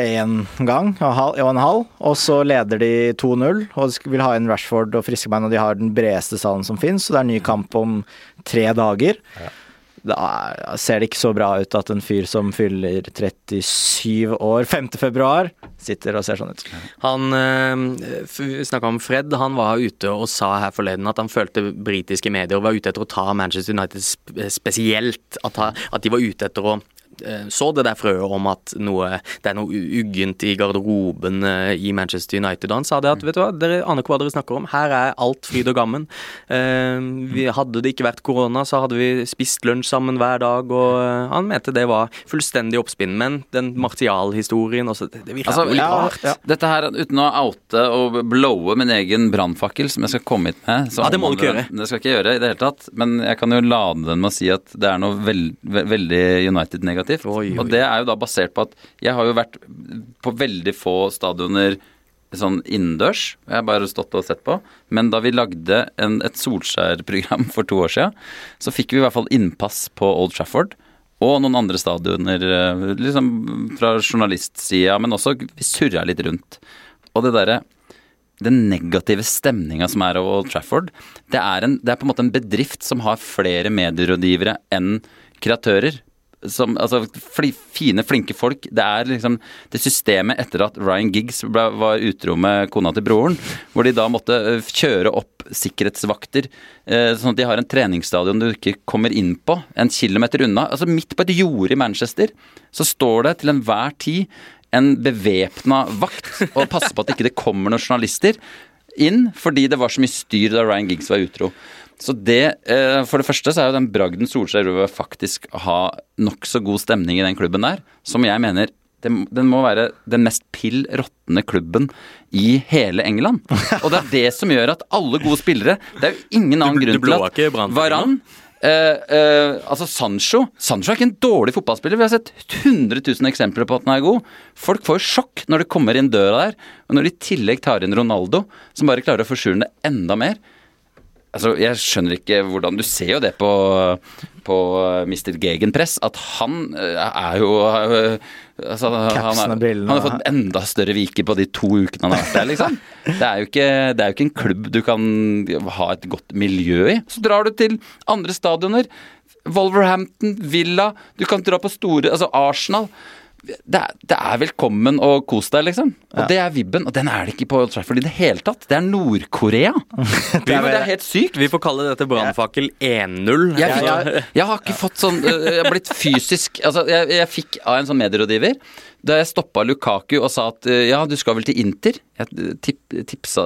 én uh, gang og, en halv, og så leder de 2-0 og vil ha inn Rashford og friske bein, og de har den bredeste salen som fins, så det er ny kamp om tre dager. Ja. Da ser det ikke så bra ut at en fyr som fyller 37 år 5. februar, sitter og ser sånn ut. Han øh, snakka om Fred. Han var ute og sa her forleden at han følte britiske medier var ute etter å ta Manchester United spesielt. At, at de var ute etter å Eh, så det der frøet om at noe, det er noe uggent i garderoben eh, i Manchester United. Han sa det at vet du hva, dere aner ikke hva dere snakker om. Her er alt fryd og gammen. Eh, vi, hadde det ikke vært korona, så hadde vi spist lunsj sammen hver dag. Og han mente det var fullstendig oppspinn. Men den Martial-historien også, det, det virker altså, jo litt ja, rart. Ja. Dette her, uten å oute og blowe min egen brannfakkel, som jeg skal komme hit med Ja, det må du ikke gjøre. Det skal jeg ikke gjøre i det hele tatt. Men jeg kan jo lade den med å si at det er noe veld, veldig United-negativt negativt. Oi, oi. Og det er jo da basert på at jeg har jo vært på veldig få stadioner sånn innendørs. Jeg har bare stått og sett på. Men da vi lagde en, et Solskjær-program for to år siden, så fikk vi i hvert fall innpass på Old Trafford. Og noen andre stadioner eh, liksom fra journalistsida, men også vi surra litt rundt. Og det derre den negative stemninga som er over Old Trafford, det er, en, det er, på en måte en bedrift som har flere medierådgivere enn kreatører som, altså, fine, flinke folk. Det er liksom det systemet etter at Ryan Giggs ble, var utro med kona til broren, hvor de da måtte eh, kjøre opp sikkerhetsvakter, eh, sånn at de har en treningsstadion du ikke kommer inn på, en kilometer unna. Altså Midt på et jorde i Manchester så står det til enhver tid en bevæpna vakt og passer på at ikke det ikke kommer noen journalister inn, fordi det var så mye styr da Ryan Giggs var utro. Så det, eh, For det første så er jo den bragden Solskjær over faktisk ha nokså god stemning i den klubben der, som jeg mener den må være den mest pill råtne klubben i hele England. Og det er det som gjør at alle gode spillere Det er jo ingen annen grunn til at Varan Uh, uh, altså Sancho Sancho er ikke en dårlig fotballspiller. Vi har sett 100 000 eksempler på at han er god. Folk får sjokk når de kommer inn døra der. Og når de i tillegg tar inn Ronaldo, som bare klarer å forsure det enda mer. Altså, jeg skjønner ikke hvordan Du ser jo det på, på Mr. Gegenpress, at han eh, er jo eh, altså, han, er, han, har fått enda større viker på de to ukene han har vært der, liksom. Det er, ikke, det er jo ikke en klubb du kan ha et godt miljø i. Så drar du til andre stadioner. Wolverhampton, Villa Du kan dra på store Altså Arsenal. Det er, det er, velkommen og kos deg, liksom. Og ja. det er vibben. Og den er det ikke på Old Trafford i det hele tatt. Det er Nord-Korea. det, det, er helt sykt. Vi får kalle dette brannfakkel 1-0. Jeg, jeg, jeg, har ikke fått sånn øh, Jeg har blitt fysisk Altså, jeg, jeg fikk av en sånn medierådgiver da jeg stoppa Lukaku og sa at øh, ja, du skal vel til Inter? Jeg tipp, tipsa,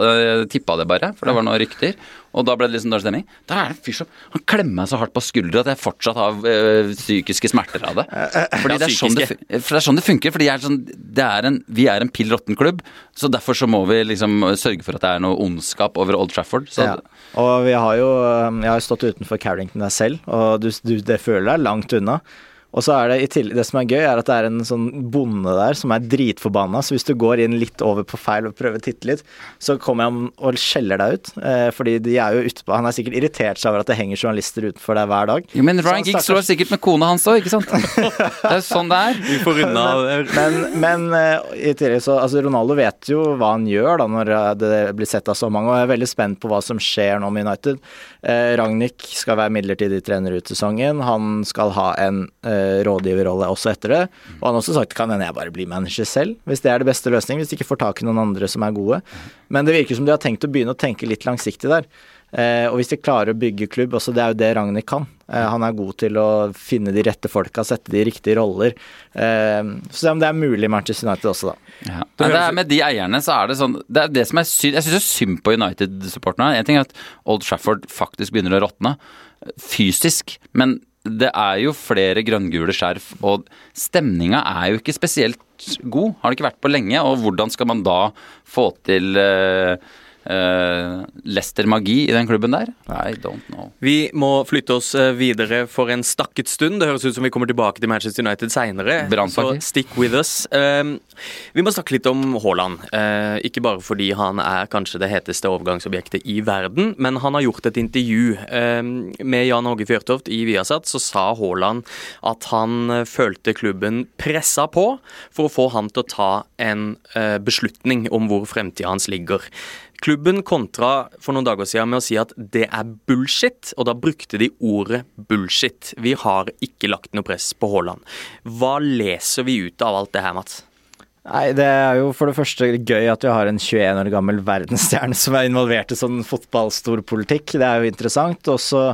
tippa det bare, for det var noen rykter. Og da ble det sånn dårlig stemning. Da er det en fyr som Han klemmer meg så hardt på skuldra at jeg fortsatt har øh, psykiske smerter av det. Fordi det er, sånn det, for det er sånn det funker. fordi er sånn, er en, Vi er en pill råtten klubb, så derfor så må vi liksom sørge for at det er noe ondskap over Old Trafford. Ja. Og vi har jo Jeg har stått utenfor Carrington der selv, og du, du, det føler deg langt unna. Og så er det i tillegg Det som er gøy, er at det er en sånn bonde der som er dritforbanna. Så hvis du går inn litt over på feil og prøver å titte litt, så kommer han og skjeller deg ut. Eh, fordi de er jo ute på Han er sikkert irritert seg over at det henger journalister utenfor deg hver dag. Jo, men Ryan Giggs slår sikkert med kona hans òg, ikke sant? det er sånn det er. Vi får unna Men, men uh, i tillegg så Altså, Ronaldo vet jo hva han gjør da når eh, det blir sett av så mange, og jeg er veldig spent på hva som skjer nå med United. Eh, Ragnhild skal være midlertidig trener ut sesongen. Han skal ha en uh, rådgiverrolle også etter det. Og han har også sagt kan hende jeg bare blir manager selv, hvis det er det beste løsningen. Hvis de ikke får tak i noen andre som er gode. Men det virker som de har tenkt å begynne å tenke litt langsiktig der. Eh, og hvis de klarer å bygge klubb, også det er jo det Ragnhild kan. Eh, han er god til å finne de rette folka, sette de riktige roller. Eh, så om det er mulig i Manchester United også, da. Ja. Men det er med de eierne så er det sånn Det er det som er synd Jeg syns synd på United-supporterne. En ting er at Old Trafford faktisk begynner å råtne fysisk, men det er jo flere grønngule skjerf, og stemninga er jo ikke spesielt god. Har det ikke vært på lenge, og hvordan skal man da få til uh, Uh, Leicester-magi i den klubben der? I don't know. Vi må flytte oss eh, videre for en stakket stund. Det høres ut som vi kommer tilbake til Manchester United seinere. Så stick with us. Uh, vi må snakke litt om Haaland. Uh, ikke bare fordi han er kanskje det heteste overgangsobjektet i verden, men han har gjort et intervju med Jan Åge Fjørtoft i Viasat. Så sa Haaland at han følte klubben pressa på for å få han til å ta en beslutning om hvor fremtida hans ligger. Klubben kontra for noen dager siden med å si at det er bullshit, og da brukte de ordet bullshit. Vi har ikke lagt noe press på Haaland. Hva leser vi ut av alt det her, Mats? Nei, Det er jo for det første gøy at vi har en 21 år gammel verdensstjerne som er involvert i sånn fotballstorpolitikk. Det er jo interessant. Og så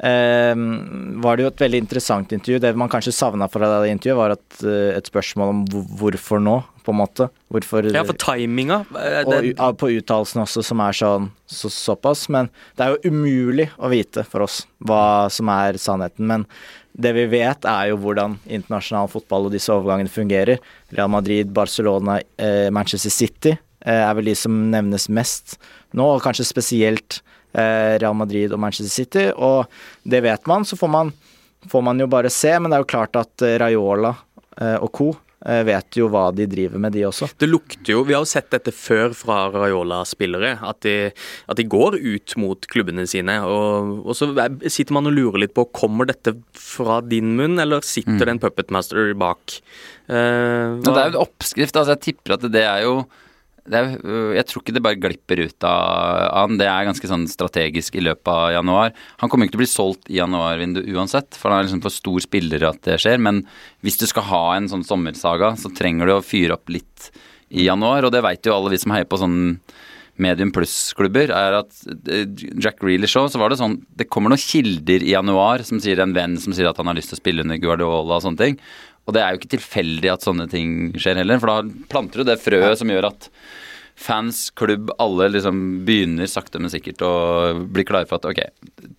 var det jo et veldig interessant intervju. Det man kanskje savna fra det intervjuet, var at, eh, et spørsmål om hvorfor nå, på en måte. Hvorfor, ja, for timinga. Eh. Og på uttalelsen også, som er sånn så, såpass. Men det er jo umulig å vite for oss hva som er sannheten. Men det vi vet, er jo hvordan internasjonal fotball og disse overgangene fungerer. Real Madrid, Barcelona, eh, Manchester City er vel de som nevnes mest nå, og kanskje spesielt Real Madrid og Manchester City. Og det vet man, så får man, får man jo bare se, men det er jo klart at eh, Raiola eh, og co. Eh, vet jo hva de driver med, de også. Det lukter jo Vi har jo sett dette før fra Raiola-spillere. At, at, de går ut mot klubbene sine. Og, og, så sitter man og lurer litt på kommer dette fra din munn, eller sitter mm. det en puppetmaster bak? Uh, det er jo en oppskrift. altså Jeg tipper at det er jo er, øh, jeg tror ikke det bare glipper ut av han. Det er ganske sånn strategisk i løpet av januar. Han kommer ikke til å bli solgt i januarvinduet uansett, for han er liksom for stor spiller at det skjer. Men hvis du skal ha en sånn sommersaga, så trenger du å fyre opp litt i januar. Og det veit jo alle vi som heier på sånn medium pluss-klubber, er at øh, Jack Reelish òg, så var det sånn Det kommer noen kilder i januar som sier en venn som sier at han har lyst til å spille under Guardiola og sånne ting. Og det er jo ikke tilfeldig at sånne ting skjer heller, for da planter du det frøet som gjør at fans, klubb, alle liksom begynner sakte, men sikkert å bli klare for at ok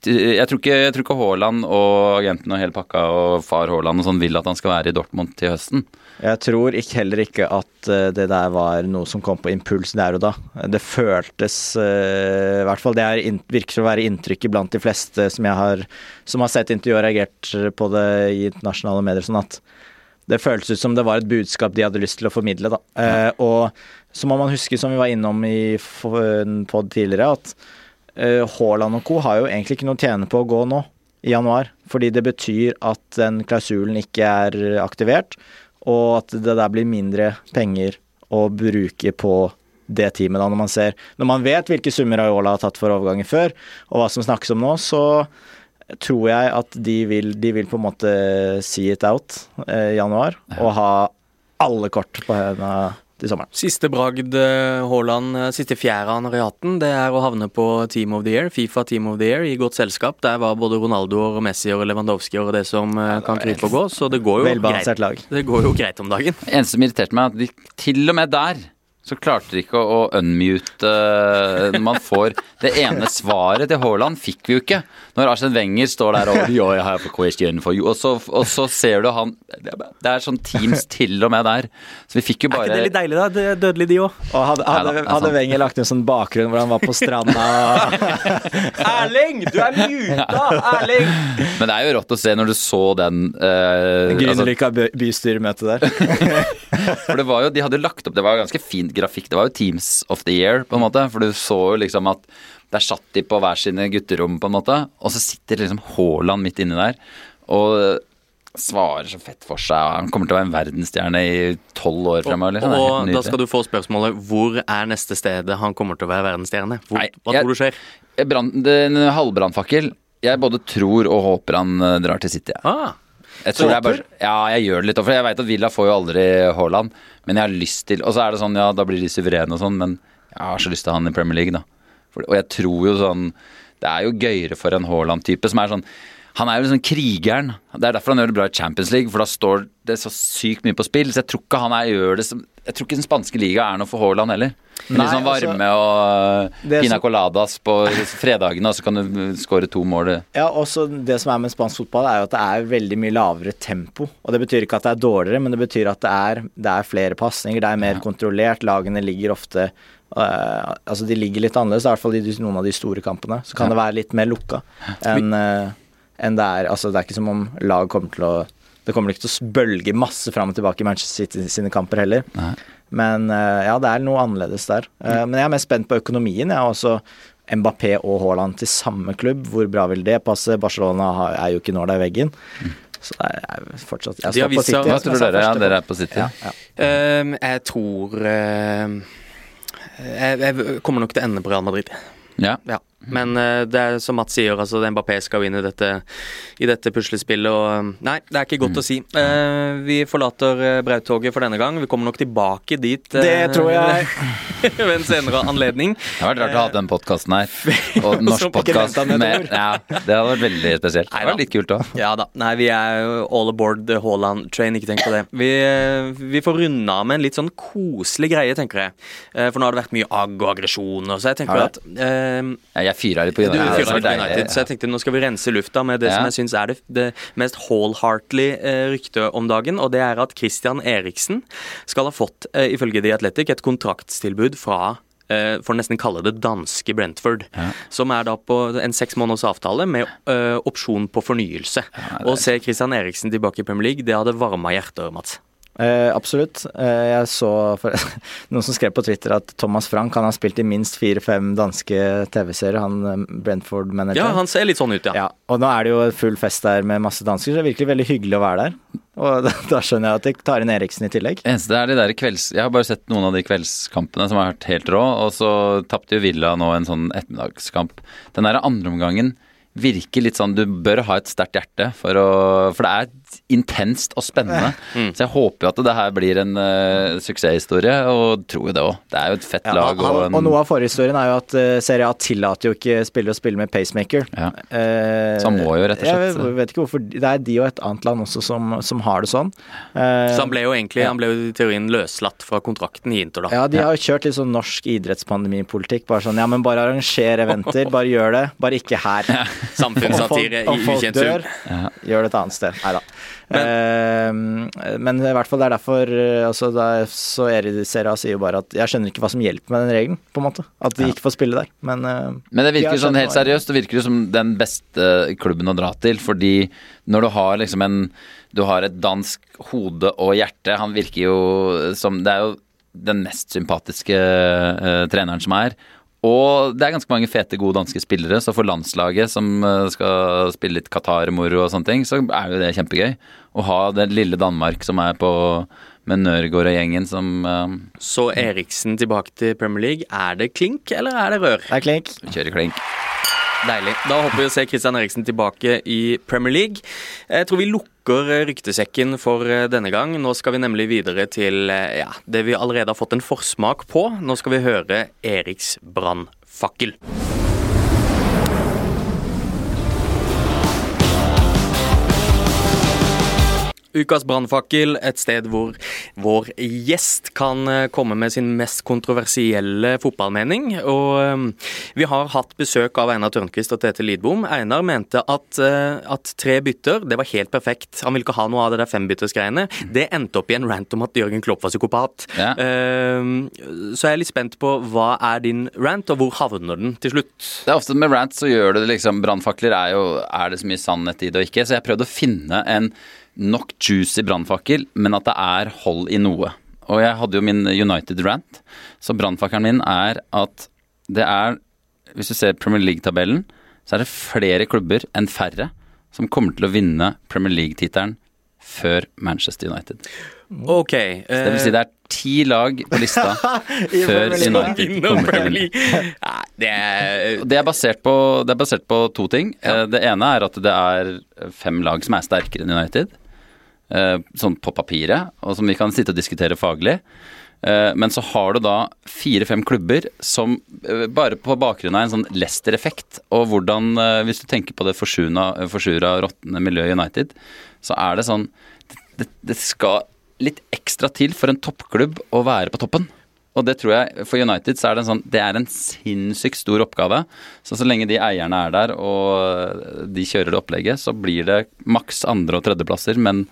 Jeg tror ikke, jeg tror ikke Haaland og agenten og hele pakka og far Haaland og sånn vil at han skal være i Dortmund til høsten. Jeg tror ikke, heller ikke at eh, det der var noe som kom på impuls der og da. Det føltes uh, I hvert fall det er, virker å være inntrykket blant de fleste som jeg har som har sett intervjuet og reagert på det i internasjonale medier. sånn at det føltes ut som det var et budskap de hadde lyst til å formidle. Da. Eh, og så må man huske, som vi var innom i en pod tidligere, at eh, Haaland og co. har jo egentlig ikke noe å tjene på å gå nå i januar. Fordi det betyr at den klausulen ikke er aktivert, og at det der blir mindre penger å bruke på det teamet da, når man ser Når man vet hvilke summer Ayola har tatt for overganger før, og hva som snakkes om nå, så tror jeg at de vil, de vil på en måte see it out eh, i januar. Og ha alle kort på henne til sommeren. Siste bragd eh, Haaland, eh, siste fjæra han har i hatten, det er å havne på Team of the Year, Fifa Team of the Year, i godt selskap. Der var både Ronaldo og Messi og Lewandowski og det som ja, kan krype og gå, så det går jo greit. lag. Det går jo greit om dagen. Eneste som irriterte meg, er at de til og med der så klarte de ikke å, unmute når man får Det ene svaret til Haaland fikk vi jo ikke. Når Arsen Wenger står der og Jo, jeg har question for you. Og så, og så ser du han Det er sånn Teams til og med der. Så vi fikk jo bare Er ikke det litt deilig, da? Det dødelig, de òg. Og hadde, hadde, ja, hadde Wenger lagt inn sånn bakgrunn hvor han var på stranda Erling! Du er muta! Erling! Men det er jo rått å se når du så den uh, Grünerløkka altså, bystyremøtet der. for det var jo, de hadde lagt opp Det var jo ganske fint grafikk. Det var jo Teams of the Year, på en måte. For du så jo liksom at der satt de på hver sine gutterom, på en måte. Og så sitter liksom Haaland midt inni der og svarer så fett for seg. Han kommer til å være en verdensstjerne i tolv år fremover. Liksom. Og, og da skal du få spørsmålet hvor er neste stedet han kommer til å være verdensstjerne? Hvor, Nei, hva jeg, tror du skjer? Brand, en halvbrannfakkel. Jeg både tror og håper han eh, drar til City. Ah. Jeg tror jeg bare, ja, jeg gjør det litt. For jeg vet at Villa får jo aldri Haaland. Men jeg har lyst til Og så er det sånn, ja, da blir de suverene og sånn, men jeg har så lyst til han i Premier League, da. For, og jeg tror jo sånn Det er jo gøyere for en Haaland-type som er sånn han er jo liksom krigeren. Det er derfor han gjør det bra i Champions League, for da står det så sykt mye på spill. Så jeg tror ikke han er, gjør det som Jeg tror ikke den spanske liga er noe for Haaland heller. Nei, litt sånn varme altså, og pina coladas på fredagene, og så kan du skåre to mål. Ja, også det som er med spansk fotball, er jo at det er veldig mye lavere tempo. Og det betyr ikke at det er dårligere, men det betyr at det er, det er flere pasninger, det er mer ja. kontrollert. Lagene ligger ofte Uh, altså De ligger litt annerledes, i hvert fall i noen av de store kampene. Så kan ja. det være litt mer lukka enn uh, en det er. Altså Det er ikke som om lag kommer til å Det kommer ikke til å bølge masse fram og tilbake i Manchester City sine kamper heller. Nei. Men uh, ja, det er noe annerledes der. Mm. Men jeg er mest spent på økonomien. Jeg har også Mbappé og Haaland til samme klubb. Hvor bra vil det passe? Barcelona er jo ikke når det er veggen. Mm. Så det er fortsatt Jeg står på City. Hva tror dere? Ja, dere er på City? Ja, ja. Um, jeg tror uh jeg, jeg, kommer nok til å ende på Real Madrid. Ja. ja. Men uh, det er som Mats sier, altså Mbappé skal jo inn i dette, i dette puslespillet. Og um, nei, det er ikke godt mm. å si. Uh, vi forlater Brautoget for denne gang. Vi kommer nok tilbake dit. det tror jeg. ved en senere anledning. Det hadde vært rart å ha den podkasten her. Og norsk podkast Ja, det hadde vært veldig spesielt. Det var litt kult òg. Ja da. Nei, vi er all aboard the Haaland train, ikke tenk på det. Vi, vi får runde av med en litt sånn koselig greie, tenker jeg. For nå har det vært mye agg og aggresjon, så jeg tenker at ja, jeg fyra litt på United. Du fyrer litt på United, så jeg tenkte nå skal vi rense lufta med det ja. som jeg syns er det, det mest wholeheartly eh, ryktet om dagen, og det er at Christian Eriksen skal ha fått, eh, ifølge The Athletic, et kontraktstilbud fra eh, for nesten kalle det danske Brentford. Ja. Som er da på en seks måneders avtale med ø, opsjon på fornyelse. Ja, Å se Christian Eriksen tilbake i Premier League, det hadde varma hjertet, Mats. Eh, absolutt. Eh, jeg så for, noen som skrev på Twitter at Thomas Frank han har spilt i minst fire-fem danske TV-serier, han eh, Brentford-manageren. Ja, han ser litt sånn ut, ja. ja. Og nå er det jo full fest der med masse dansker, så det er virkelig veldig hyggelig å være der. Og da, da skjønner jeg at de tar inn Eriksen i tillegg. Eneste er de der kvelds... Jeg har bare sett noen av de kveldskampene som har vært helt rå, og så tapte jo Villa nå en sånn ettermiddagskamp. Den der andreomgangen virker litt sånn Du bør ha et sterkt hjerte for å For det er intenst og spennende. Mm. Så jeg håper jo at det her blir en uh, suksesshistorie, og tror jo det òg. Det er jo et fett ja, lag. Og, en... og, noe av forhistorien er jo at uh, Serie A tillater jo ikke spillere å spille med pacemaker. Ja. Uh, så han må jo rett og slett Jeg vet ikke hvorfor. Det er de og et annet land også som, som har det sånn. så han ble jo egentlig han ble jo i teorien løslatt fra kontrakten i Inter, da. Ja, de har jo kjørt litt sånn norsk idrettspandemipolitikk. Bare sånn ja, men bare arranger eventer, bare gjør det. Bare ikke her. Samfunnssatire i ukjent sum. Gjør det et annet sted. Nei da. Men, uh, men, i hvert fall det er derfor eh, altså, er, Så Erisera sier jo bare at jeg skjønner ikke hva som hjelper med den regelen, på en måte. At de ja. ikke får spille der. Men, uh, men det virker sånn helt seriøst, det virker som den beste klubben å dra til. Fordi når du har liksom en Du har et dansk hode og hjerte. Han virker jo som Det er jo den mest sympatiske uh, treneren som er. Og det er ganske mange fete, gode danske spillere, så for landslaget som eh, skal spille litt Qatar-moro og sånne ting, så er jo det kjempegøy. Å ha den lille Danmark som er på med Nørgaard og gjengen som uh, Så Eriksen tilbake til Premier League. Er det klink, eller er det rør? Det er klink. Vi kjører klink. Deilig. Da håper vi å se Christian Eriksen tilbake i Premier League. Jeg tror vi lukker ryktesekken for eh, denne gang. Nå skal vi nemlig videre til eh, ja, det vi allerede har fått en forsmak på. Nå skal vi høre Eriks brannfakkel. Ukas brannfakkel, et sted hvor vår gjest kan eh, komme med sin mest kontroversielle fotballmening. Og um, vi har hatt besøk av Einar Tørnquist og Tete Lidbom. Einar mente at, uh, at, tre bytter, det var helt perfekt. Han ville ikke ha noe av det der fembyttersgreiene. Det endte opp i en rant om at Jørgen Klopp var psykopat. Ja. Så jeg er litt spent på hva er din rant, og hvor havner den til slutt? Det er ofte med rant så gjør du det liksom Brannfakler er jo Er det så mye sannhet i det og ikke? Så jeg prøvde å finne en nok juicy brannfakkel, men at det er hold i noe. Og jeg hadde jo min United rant, så brannfakkelen min er at det er Hvis du ser Premier League-tabellen, så er det flere klubber enn færre som kommer til å vinne Premier League-tittelen før Manchester United. Ok. Uh, så det vil si det er ti lag på lista før United kommer til å. Det er, det, er basert på, det er basert på to ting. Ja. Eh, det ene er at det er fem lag som er sterkere enn United. Eh, sånn på papiret, og som vi kan sitte og diskutere faglig. Eh, men så har du da fire-fem klubber som eh, bare på bakgrunn av en sånn Leicester-effekt, og hvordan Hvis du tenker på det forsura, råtne miljøet United, så er det sånn det, det skal litt ekstra til for en toppklubb å være på toppen. Og det tror jeg, for United så er det en sånn Det er en sinnssykt stor oppgave. Så så lenge de eierne er der og de kjører det opplegget, så blir det maks andre- og tredjeplasser, men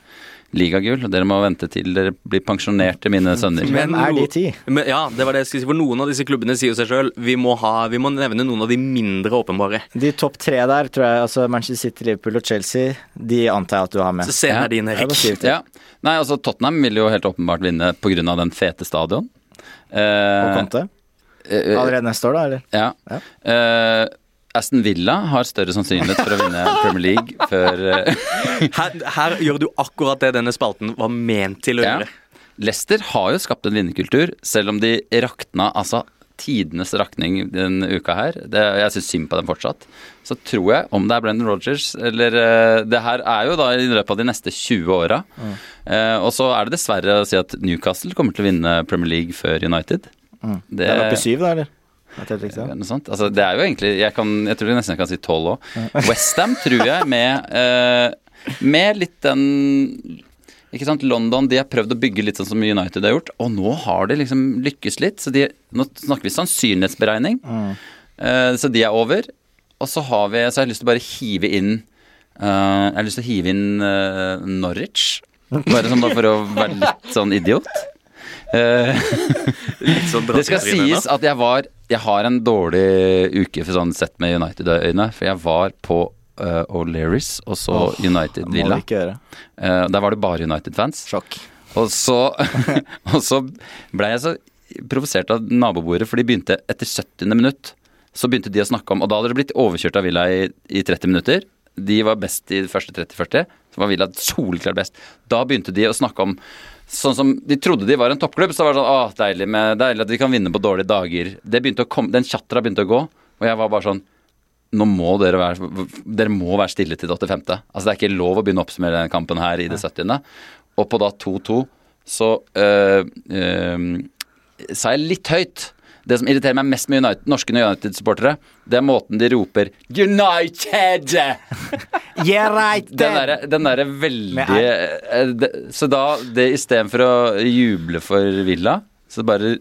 ligagull. Dere må vente til dere blir pensjonerte, mine sønner. Men er de ti? ja, det var det jeg skulle si. For noen av disse klubbene sier jo seg sjøl vi, vi, må nevne noen av de mindre åpenbare. De topp tre der, tror jeg, altså Manchester City, Liverpool og Chelsea, de antar jeg at du har med. Så ser jeg dine, Erik. Ja. Nei, altså Tottenham vil jo helt åpenbart vinne pga. den fete stadion. Eh, og Conte? Eh, eh, Allerede neste år, da, eller? Ja. ja. Eh, Aston Villa har større sannsynlighet for å vinne Premier League før uh... her, her, gjør du akkurat det denne spalten var ment til å ja. gjøre. Leicester har jo skapt en vinnerkultur, selv om de rakna altså tidenes rakning denne uka her. Det, jeg syns synd på dem fortsatt. Så tror jeg, om det er Brendan Rogers eller uh, Det her er jo da i løpet av de neste 20 åra. Mm. Uh, og så er det dessverre å si at Newcastle kommer til å vinne Premier League før United. Mm. Det, det er oppe i syv, da, eller? Altså, det er jo egentlig Jeg, kan, jeg tror nesten jeg kan si tolv òg. Westham tror jeg med, uh, med litt den ikke sant, London de har prøvd å bygge litt sånn som United har gjort, og nå har de liksom lykkes litt. så de, Nå snakker vi sannsynlighetsberegning. Mm. Uh, så de er over. Og så har vi Så jeg har lyst til å bare hive inn uh, Jeg har lyst til å hive inn uh, Norwich. Bare sånn bare for å være litt sånn idiot. sånn det skal sies at jeg var Jeg har en dårlig uke for sånn sett med United-øyne. For jeg var på uh, O'Learys og så oh, United Villa. Uh, der var det bare United-fans. Sjokk. Og så, og så ble jeg så provosert av nabobordet, for de begynte etter 70. minutt. Så begynte de å snakke om Og da hadde det blitt overkjørt av Villa i, i 30 minutter. De var best i de første 30-40. Så var Villa solklart best. Da begynte de å snakke om Sånn som De trodde de var en toppklubb, så var det sånn Å, deilig, med, deilig at vi kan vinne på dårlige dager. Det begynte å komme, Den tjatra begynte å gå, og jeg var bare sånn Nå må dere være Dere må være stille til det 85. Altså Det er ikke lov å begynne å oppsummere denne kampen her i det 70. Og på da 2-2 så øh, øh, sa jeg litt høyt det som irriterer meg mest med United, norske United-supportere, det er måten de roper 'United'! yeah, right Den derre der veldig eh, det, Så da, det istedenfor å juble for Villa, så bare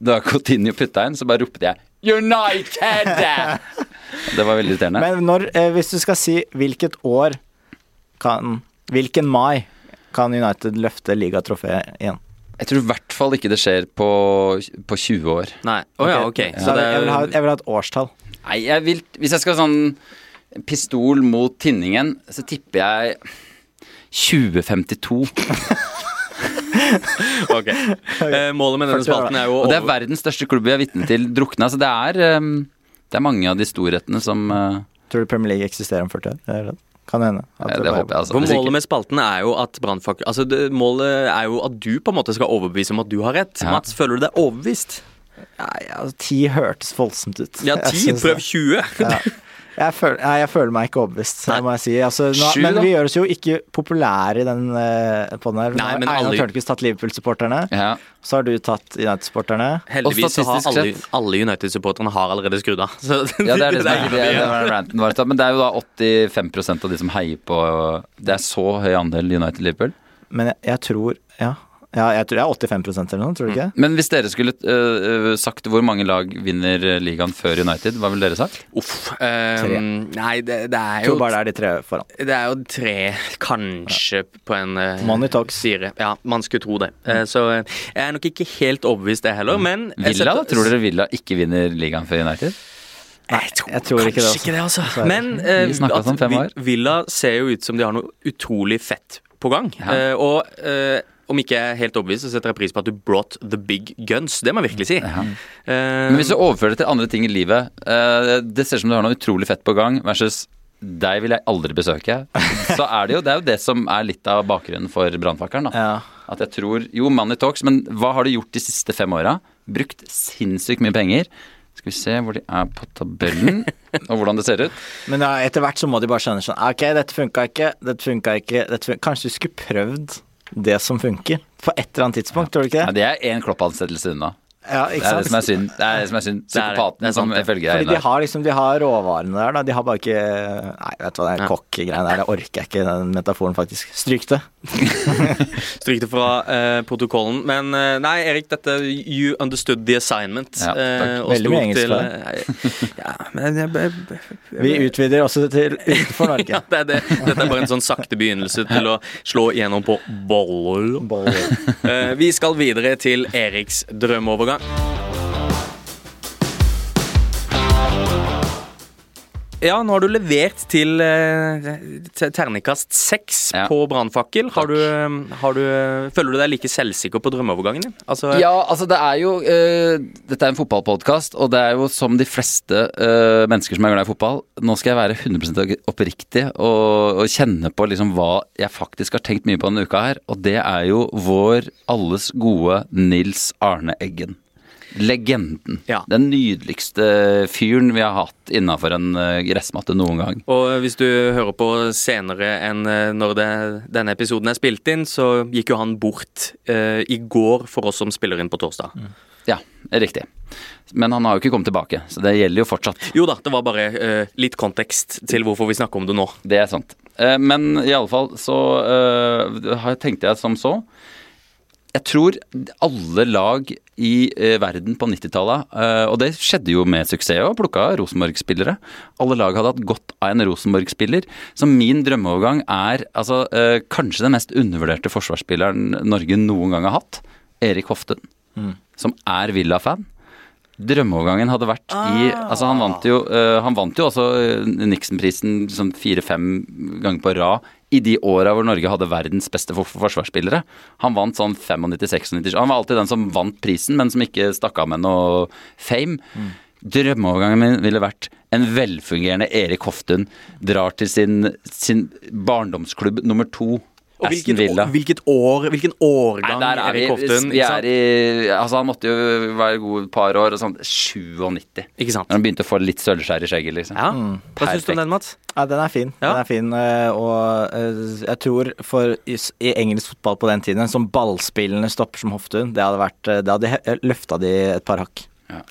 Da Coutinho putta inn, så bare ropte jeg 'United'! det var veldig irriterende. Men når, eh, hvis du skal si hvilket år kan Hvilken mai kan United løfte ligatrofeet igjen? Jeg tror i hvert fall ikke det skjer på, på 20 år. Nei, oh, ja, ok. Ja. Så det, jeg, vil ha, jeg, vil ha, et årstall. Nei, jeg vil Hvis jeg skal sånn pistol mot tinningen, så tipper jeg 2052. ok. Eh, målet med denne spalten er jo Og det er verdens største klubb vi er vitne til drukne. Altså det er, um, det er mange av de storhetene som uh, Tror du Premier League eksisterer om 40 år? Kan hende. Det, det håper jeg. Altså. For målet med spalten er jo at brannfakkel Altså, det, målet er jo at du på en måte skal overbevise om at du har rett. Ja. Mats, føler du deg overbevist? Ja, ja, ti hørtes voldsomt ut. Ja, ti? Prøv 20. ja. Jeg føler, nei, jeg føler meg ikke overbevist, det må jeg si. Altså, nå, Sju, men da? vi gjør oss jo ikke populære i den uh, podden her. Nei, Einar alle- Tørnquist tatt Liverpool-supporterne. Ja. Så har du tatt United-supporterne. Heldigvis har alle, alle United-supporterne har allerede skrudd av. Så Ja, det er det som det er ranten vår. Men det er jo da 85% av de som heier på Det er så høy andel United-Liverpool. Men jeg, jeg tror Ja. Ja, jeg tror det er 85% eller noe, tror du ikke? Men hvis dere skulle øh, sagt hvor mange lag vinner øh, ligaen før United, hva ville dere sagt? Uff. Um, Tre. nei, det, det er jo tror bare det er de tre foran. Det er jo tre, kanskje, på en uh, Money talks. fire. Ja, man skulle tro det. Eh, så eh, jeg er nok ikke helt overbevist, det heller, men jeg Villa, da? Tror dere Villa ikke vinner ligaen før United? Jeg tror, jeg tror ikke det, kanskje altså. ikke det, altså. Men eh, Vi at om fem år. Villa ser jo ut som de har noe utrolig fett på gang. Ja. Eh, og eh, om ikke jeg er helt overbevist, så setter jeg pris på at du brought the big guns. Det må jeg virkelig si. Ja. Uh, Men hvis du overfører det til andre ting i livet uh, Det ser ut som du har noe utrolig fett på gang, versus deg vil jeg aldri besøke. Så er det jo det, er jo det som er litt av bakgrunnen for brannfakkelen. Ja. At jeg tror Jo, money talks, men hva har du gjort de siste fem åra? Brukt sinnssykt mye penger. Skal vi se hvor de er på tabellen, og hvordan det ser ut. Men ja, etter hvert så må de bare skjønne sånn Ok, dette funka ikke, dette funka ikke dette funka. Kanskje du skulle prøvd det som funker? På et eller annet tidspunkt, tror du ikke Ja, det? det er én kloppansettelse unna. Ja, Det ikke er det som er sant? synd. Det er det som er synd. Det er det. Det Psykopaten som følger deg inn. de har liksom De har råvarene der, da. De har bare ikke Nei, vet du hva, den Ja. kokk-greien der, det orker jeg ikke, den metaforen, faktisk. Stryk det. Stryk det fra eh, protokollen. Men eh, nei, Erik, dette You understood the assignment. Ja, takk. eh, Veldig mye engelsk til, eh, ja, men jeg, jeg, jeg, Vi utvider også til utenfor Norge. ja, det er det. Dette er bare en sånn sakte begynnelse til å slå igjennom på boller. Boller. Eh, vi skal videre til Eriks drømmeovergang. Ja, nå har du levert til, eh, terningkast seks Ja. på brannfakkel. Har Takk. du, har du, føler du deg like selvsikker på drømmeovergangen din? Altså, Ja, altså det er jo uh, Dette er en fotballpodkast, og det er jo som de fleste uh, mennesker som er glad i fotball Nå skal jeg være 100 oppriktig og, og kjenne på liksom hva jeg faktisk har tenkt mye på denne uka her, og det er jo vår alles gode Nils Arne Eggen. Legenden. Ja. Den nydeligste fyren vi har hatt innafor en eh, gressmatte noen gang. Og hvis du hører på senere enn eh, når det, denne episoden er spilt inn, så gikk jo han bort eh, i går for oss som spiller inn på torsdag. Ja, riktig. Men han har jo ikke kommet tilbake, så det gjelder jo fortsatt. Jo da, det var bare eh, litt kontekst til hvorfor vi snakker om det nå. Det er sant. Eh, Men i alle fall så eh, har- tenkte jeg som så. Jeg tror alle lag i eh, verden på 90-tallet, eh, og det skjedde jo med suksess og plukka Rosenborg-spillere. Alle lag hadde hatt godt av en Rosenborg-spiller. Så min drømmeovergang er altså eh, kanskje den mest undervurderte forsvarsspilleren Norge noen gang har hatt. Erik Hoften, som er Villa-fan. Drømmeovergangen hadde vært i Altså, han vant jo, han vant jo også Nixon-prisen sånn fire-fem ganger på rad i de åra hvor Norge hadde verdens beste forsvarsspillere. Han vant sånn 95-96 Han var alltid den som vant prisen, men som ikke stakk av med noe fame. Drømmeovergangen min ville vært en velfungerende Erik Hoftun drar til sin, sin barndomsklubb nummer to, Og hvilket, Villa. hvilket år, hvilken årgang Nei, der er vi, Erik Hoftun? vi er i Altså, han måtte jo være god et par år, og sånn 97. Ikke sant? Når han begynte å få litt sølvskjær i skjegget, liksom. Ja. Hva syns du om den, Mats? Ja, den er fin. Ja. Den er fin, eh, og eh, jeg tror for i, i engelsk fotball på den tiden, som ballspillende stopper som Hoftun, det hadde vært eh, Det hadde løfta de et par hakk.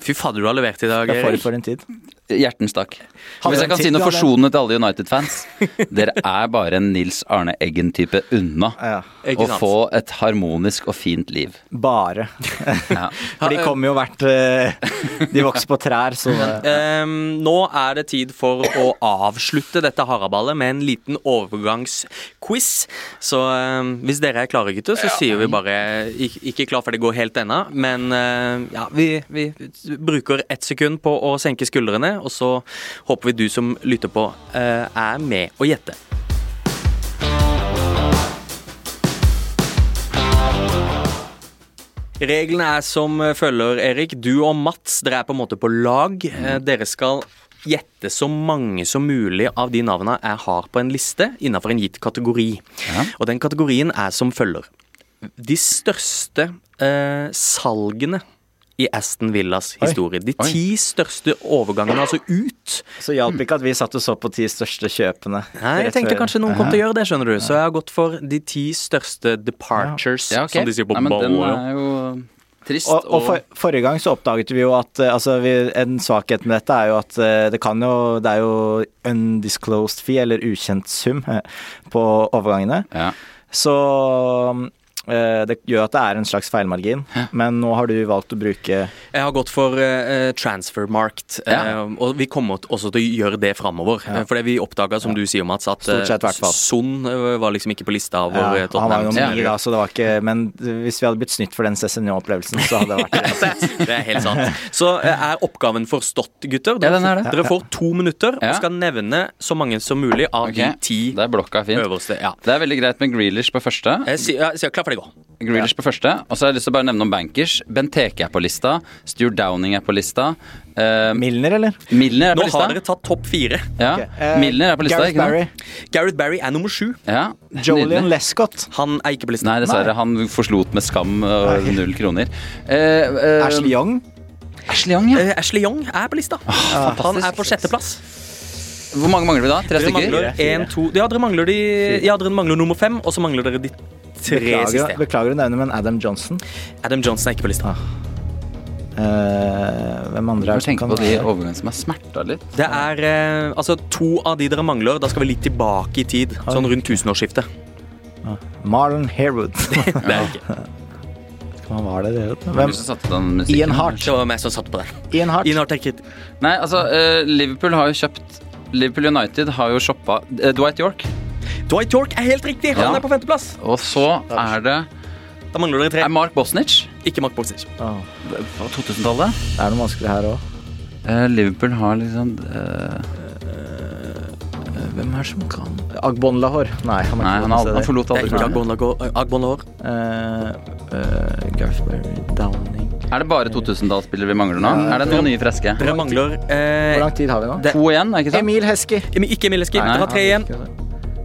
Fy fader, du har levert i dag, Det er for, Erik. for en tid. Hjertens takk. Hvis jeg kan si noe forsonende til alle United-fans Dere er bare en Nils Arne Eggen-type unna Ja, å få et harmonisk og fint liv. bare. Ja. For de kommer jo hvert eh, De vokser på trær, så eh, Ehm, nå er det tid for å avslutte dette haraballet med en liten overgangsquiz. Så um, hvis dere er klare, gutter, så sier vi bare ikke, ikke klar for det går helt ennå, men uh, ja, vi, vi bruker ett sekund på å senke skuldrene, og så håper vi du som lytter på, eh, er med å gjette. Reglene er som følger, Erik. Du og Mats, dere er på en måte på lag. Eh, Dere skal gjette så mange som mulig av de navnene jeg har på en liste innenfor en gitt kategori. Ja. Og den kategorien er som følger. De største eh, salgene i Aston Villas historie. De ti største overgangene, altså ut. Så hjalp ikke at vi satt og så på ti største kjøpene. Nei, jeg tenkte kanskje noen kom til å gjøre det, skjønner du. Så jeg har gått for de ti største departures, Ja, ok. som de sier på Nei, men den er jo trist. Og, og for, forrige gang så oppdaget vi jo at eh, altså vi, en svakhet med dette er jo at eh, det kan jo Det er jo undisclosed fee, eller ukjent sum, på overgangene. ja. Så det gjør at det er en slags feilmargin, men nå har du valgt å bruke Jeg har gått for uh, transfermarkt, Ja. uh, og vi kommer også til å gjøre det framover. Ja. For vi oppdaga, som du sier, Mats, at fall. Son eh, var liksom ikke på lista over ja, eh, Han var jo ny, da, så det var ikke Men hvis vi hadde blitt snytt for den CCNO-opplevelsen, så hadde det vært det. Det er helt sant. Så uh, er oppgaven forstått, gutter. Ja, den er det. Dere får to minutter Ja. og skal nevne så mange som mulig av okay. de ti Det er blokka fint. øverste. Ja. Det er veldig greit med Grealish på første. Jeg jeg, jeg, klar, ferdig, gå. Grealish på første. Og så har jeg lyst til å bare nevne noen bankers. Benteke er på lista. Stuart Downing er på lista. Uh, Milner, eller? Milner er Nå på lista. har dere tatt topp fire. Ja. Okay. Uh, Milner er på lista, Gareth Barry. Gareth Barry er nummer sju. Ja. Julian Lescott. Han er ikke på lista. Nei, dessverre. Han forslot med skam og null kroner. Uh, eh, Ashley Young. Ashley Young, ja. Eh, Ashley Young er på lista. Han er på sjetteplass. Hvor mange mangler vi da? Tre Dere stykker? mangler en, to Ja, dere mangler, de, ja, dere mangler nummer fem, og så mangler dere de tre Beklager, siste. beklager å nevne, men Adam Johnson. Adam Johnson er ikke på lista. Eh, hvem andre er det som kan på de overgangene som er smerta litt. Det er uh, altså to av de dere mangler. Da skal vi litt tilbake i tid. Sånn rundt tusenårsskiftet. Marlon Harewood. Det er ikke. Hva var det det? Hvem Hvem? satte den? Ian Hart. Det var meg som satte på den. Ian Hart. Ian Hart er ikke Nei, altså, eh, Liverpool har jo kjøpt Liverpool United har jo shoppa Dwight York. Dwight York er helt riktig! Han Ja. er på femteplass. Og så er det Da mangler dere tre. Er Mark Bosnich Ikke Mark Boxic. Åh, på 2000-tallet. det er noe vanskelig her òg. Eh, Liverpool har liksom eh, Hvem er det som kan Agbon Lahore. Nei, han, Nei, han, har han forlot Det er aldri ikke Agbon Agbon Agbon Lahore. uh, Gareth Barry, Downing Er det bare 2000-tallsspillere vi mangler nå? Er det noen nye freske? Dere mangler Hvor eh, lang tid har vi nå? det, To igjen, er ikke sant? Emil Heskey. Ikke Emil Hesky Nei, Dere har tre igjen.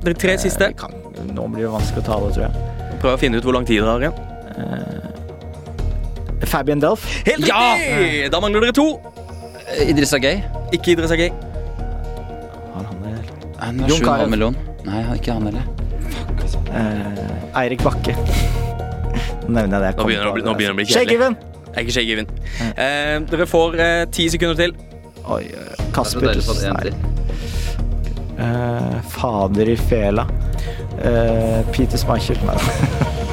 Dere tre siste. Eh, kan, nå blir det vanskelig å tale, tror jeg. Prøv å finne ut hvor lang tid dere har igjen. Fabian Delf. Helt Ja! Da mangler dere to. Idris Gay. Ikke Idris Agay. Har han det? Han har Jon 7,5 Carew. million. Nei, ikke han heller. Eh, Eirik Bakke. Nå nevner jeg det. jeg Nå begynner det å på bli- nå begynner det å bli Shake kjedelig. even! Jeg er ikke Shea Given. Eh, dere får eh, ti sekunder til. Oi, eh, Kasper Eh, fader i fela. Uh, Peter Schmeichel.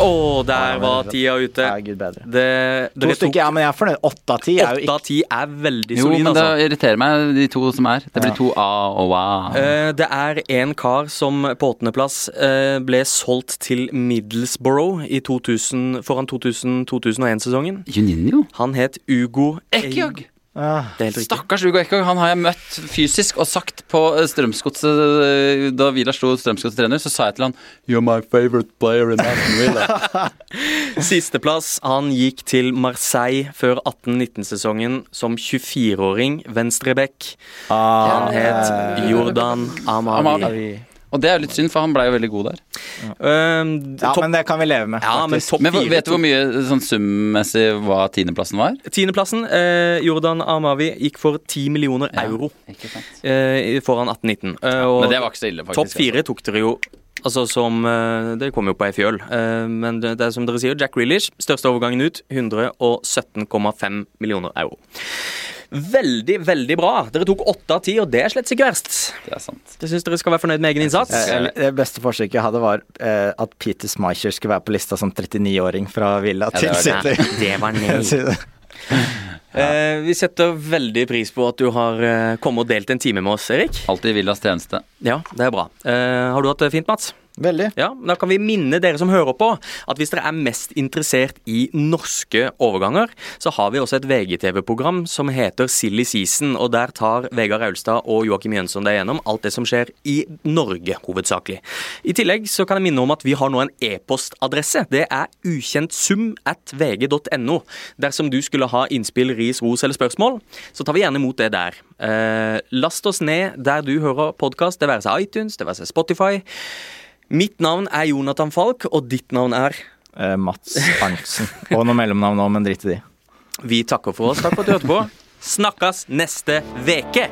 Å, oh, der var tida ute. Ja, gud bedre. Det, To stykker, ja, men jeg er fornøyd. Åtte av ti er jo åtte ikke av ti er veldig Jo, men det altså. irriterer meg, de to som er. Det blir Ja. to A og A. Uh, det er en kar som på åttendeplass uh, ble solgt til Middlesbrough i 2000, foran 2000-2001-sesongen. Juninho? Han het Ugo Ekkjog! Ah. Stakkars Ugo Ekkjog. Han har jeg møtt fysisk og sagt på eh, Strømsgodset eh, Da Vila slo Strømsgodset-trener, så sa jeg til han You're my favorite player in Aston Villa. Sisteplass. Han gikk til Marseille før 18-19-sesongen som 24-åring, venstreback. ah, Han het Jordan Amavi. Amavi. Og det er jo litt synd, for han blei jo veldig god der. Um, Ja, men det kan vi leve med. ja, men. Men vet du hvor mye sånn summessig hva tiendeplassen var? Tiendeplassen. Eh, Jordan Amavi gikk for 10 millioner euro eh, foran 18-19. Eh, Men det var ikke så ille, faktisk. topp fire tok dere jo Altså som eh, Det kom jo på ei fjøl. Eh, men det, det er som dere sier, Jack Grealish, største overgangen ut, 117,5 millioner euro. Veldig, veldig bra. Dere tok åtte av ti, og det er slett ikke verst. Det er sant. Jeg syns dere skal være fornøyd med egen innsats. Eh, Det beste forsøket jeg hadde, var eh, at Peter Schmeichel skulle være på lista som 39-åring fra Villa Ja, til det var City. Det var nei. Ja. Eh, vi setter veldig pris på at du har eh, kommet og delt en time med oss, Erik. Alltid i Villas tjeneste. Ja, det er bra. Eh, har du hatt det fint, Mats? Veldig. Ja, Da kan vi minne dere som hører på, at hvis dere er mest interessert i norske overganger, så har vi også et VGTV-program som heter Silly Season, og der tar Vegard Aulstad og Joakim Jønsson deg gjennom alt det som skjer i Norge, hovedsakelig. I tillegg så kan jeg minne om at vi har nå en e-postadresse. Det er vg.no. Dersom du skulle ha innspill, ris, ros eller spørsmål, så tar vi gjerne imot det der. Eh, last oss ned der du hører podkast, det være seg iTunes, det være seg Spotify. Mitt navn er Jonathan Falk, og ditt navn er Eh, Mats Arntzen. Og noe mellomnavn òg, men drit i de. Vi takker for oss. Takk for at du hørte på. Snakkes neste veke.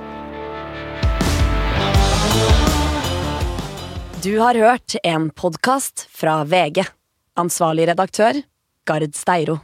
Du har hørt en podkast fra VG. Ansvarlig redaktør, Gard Steiro.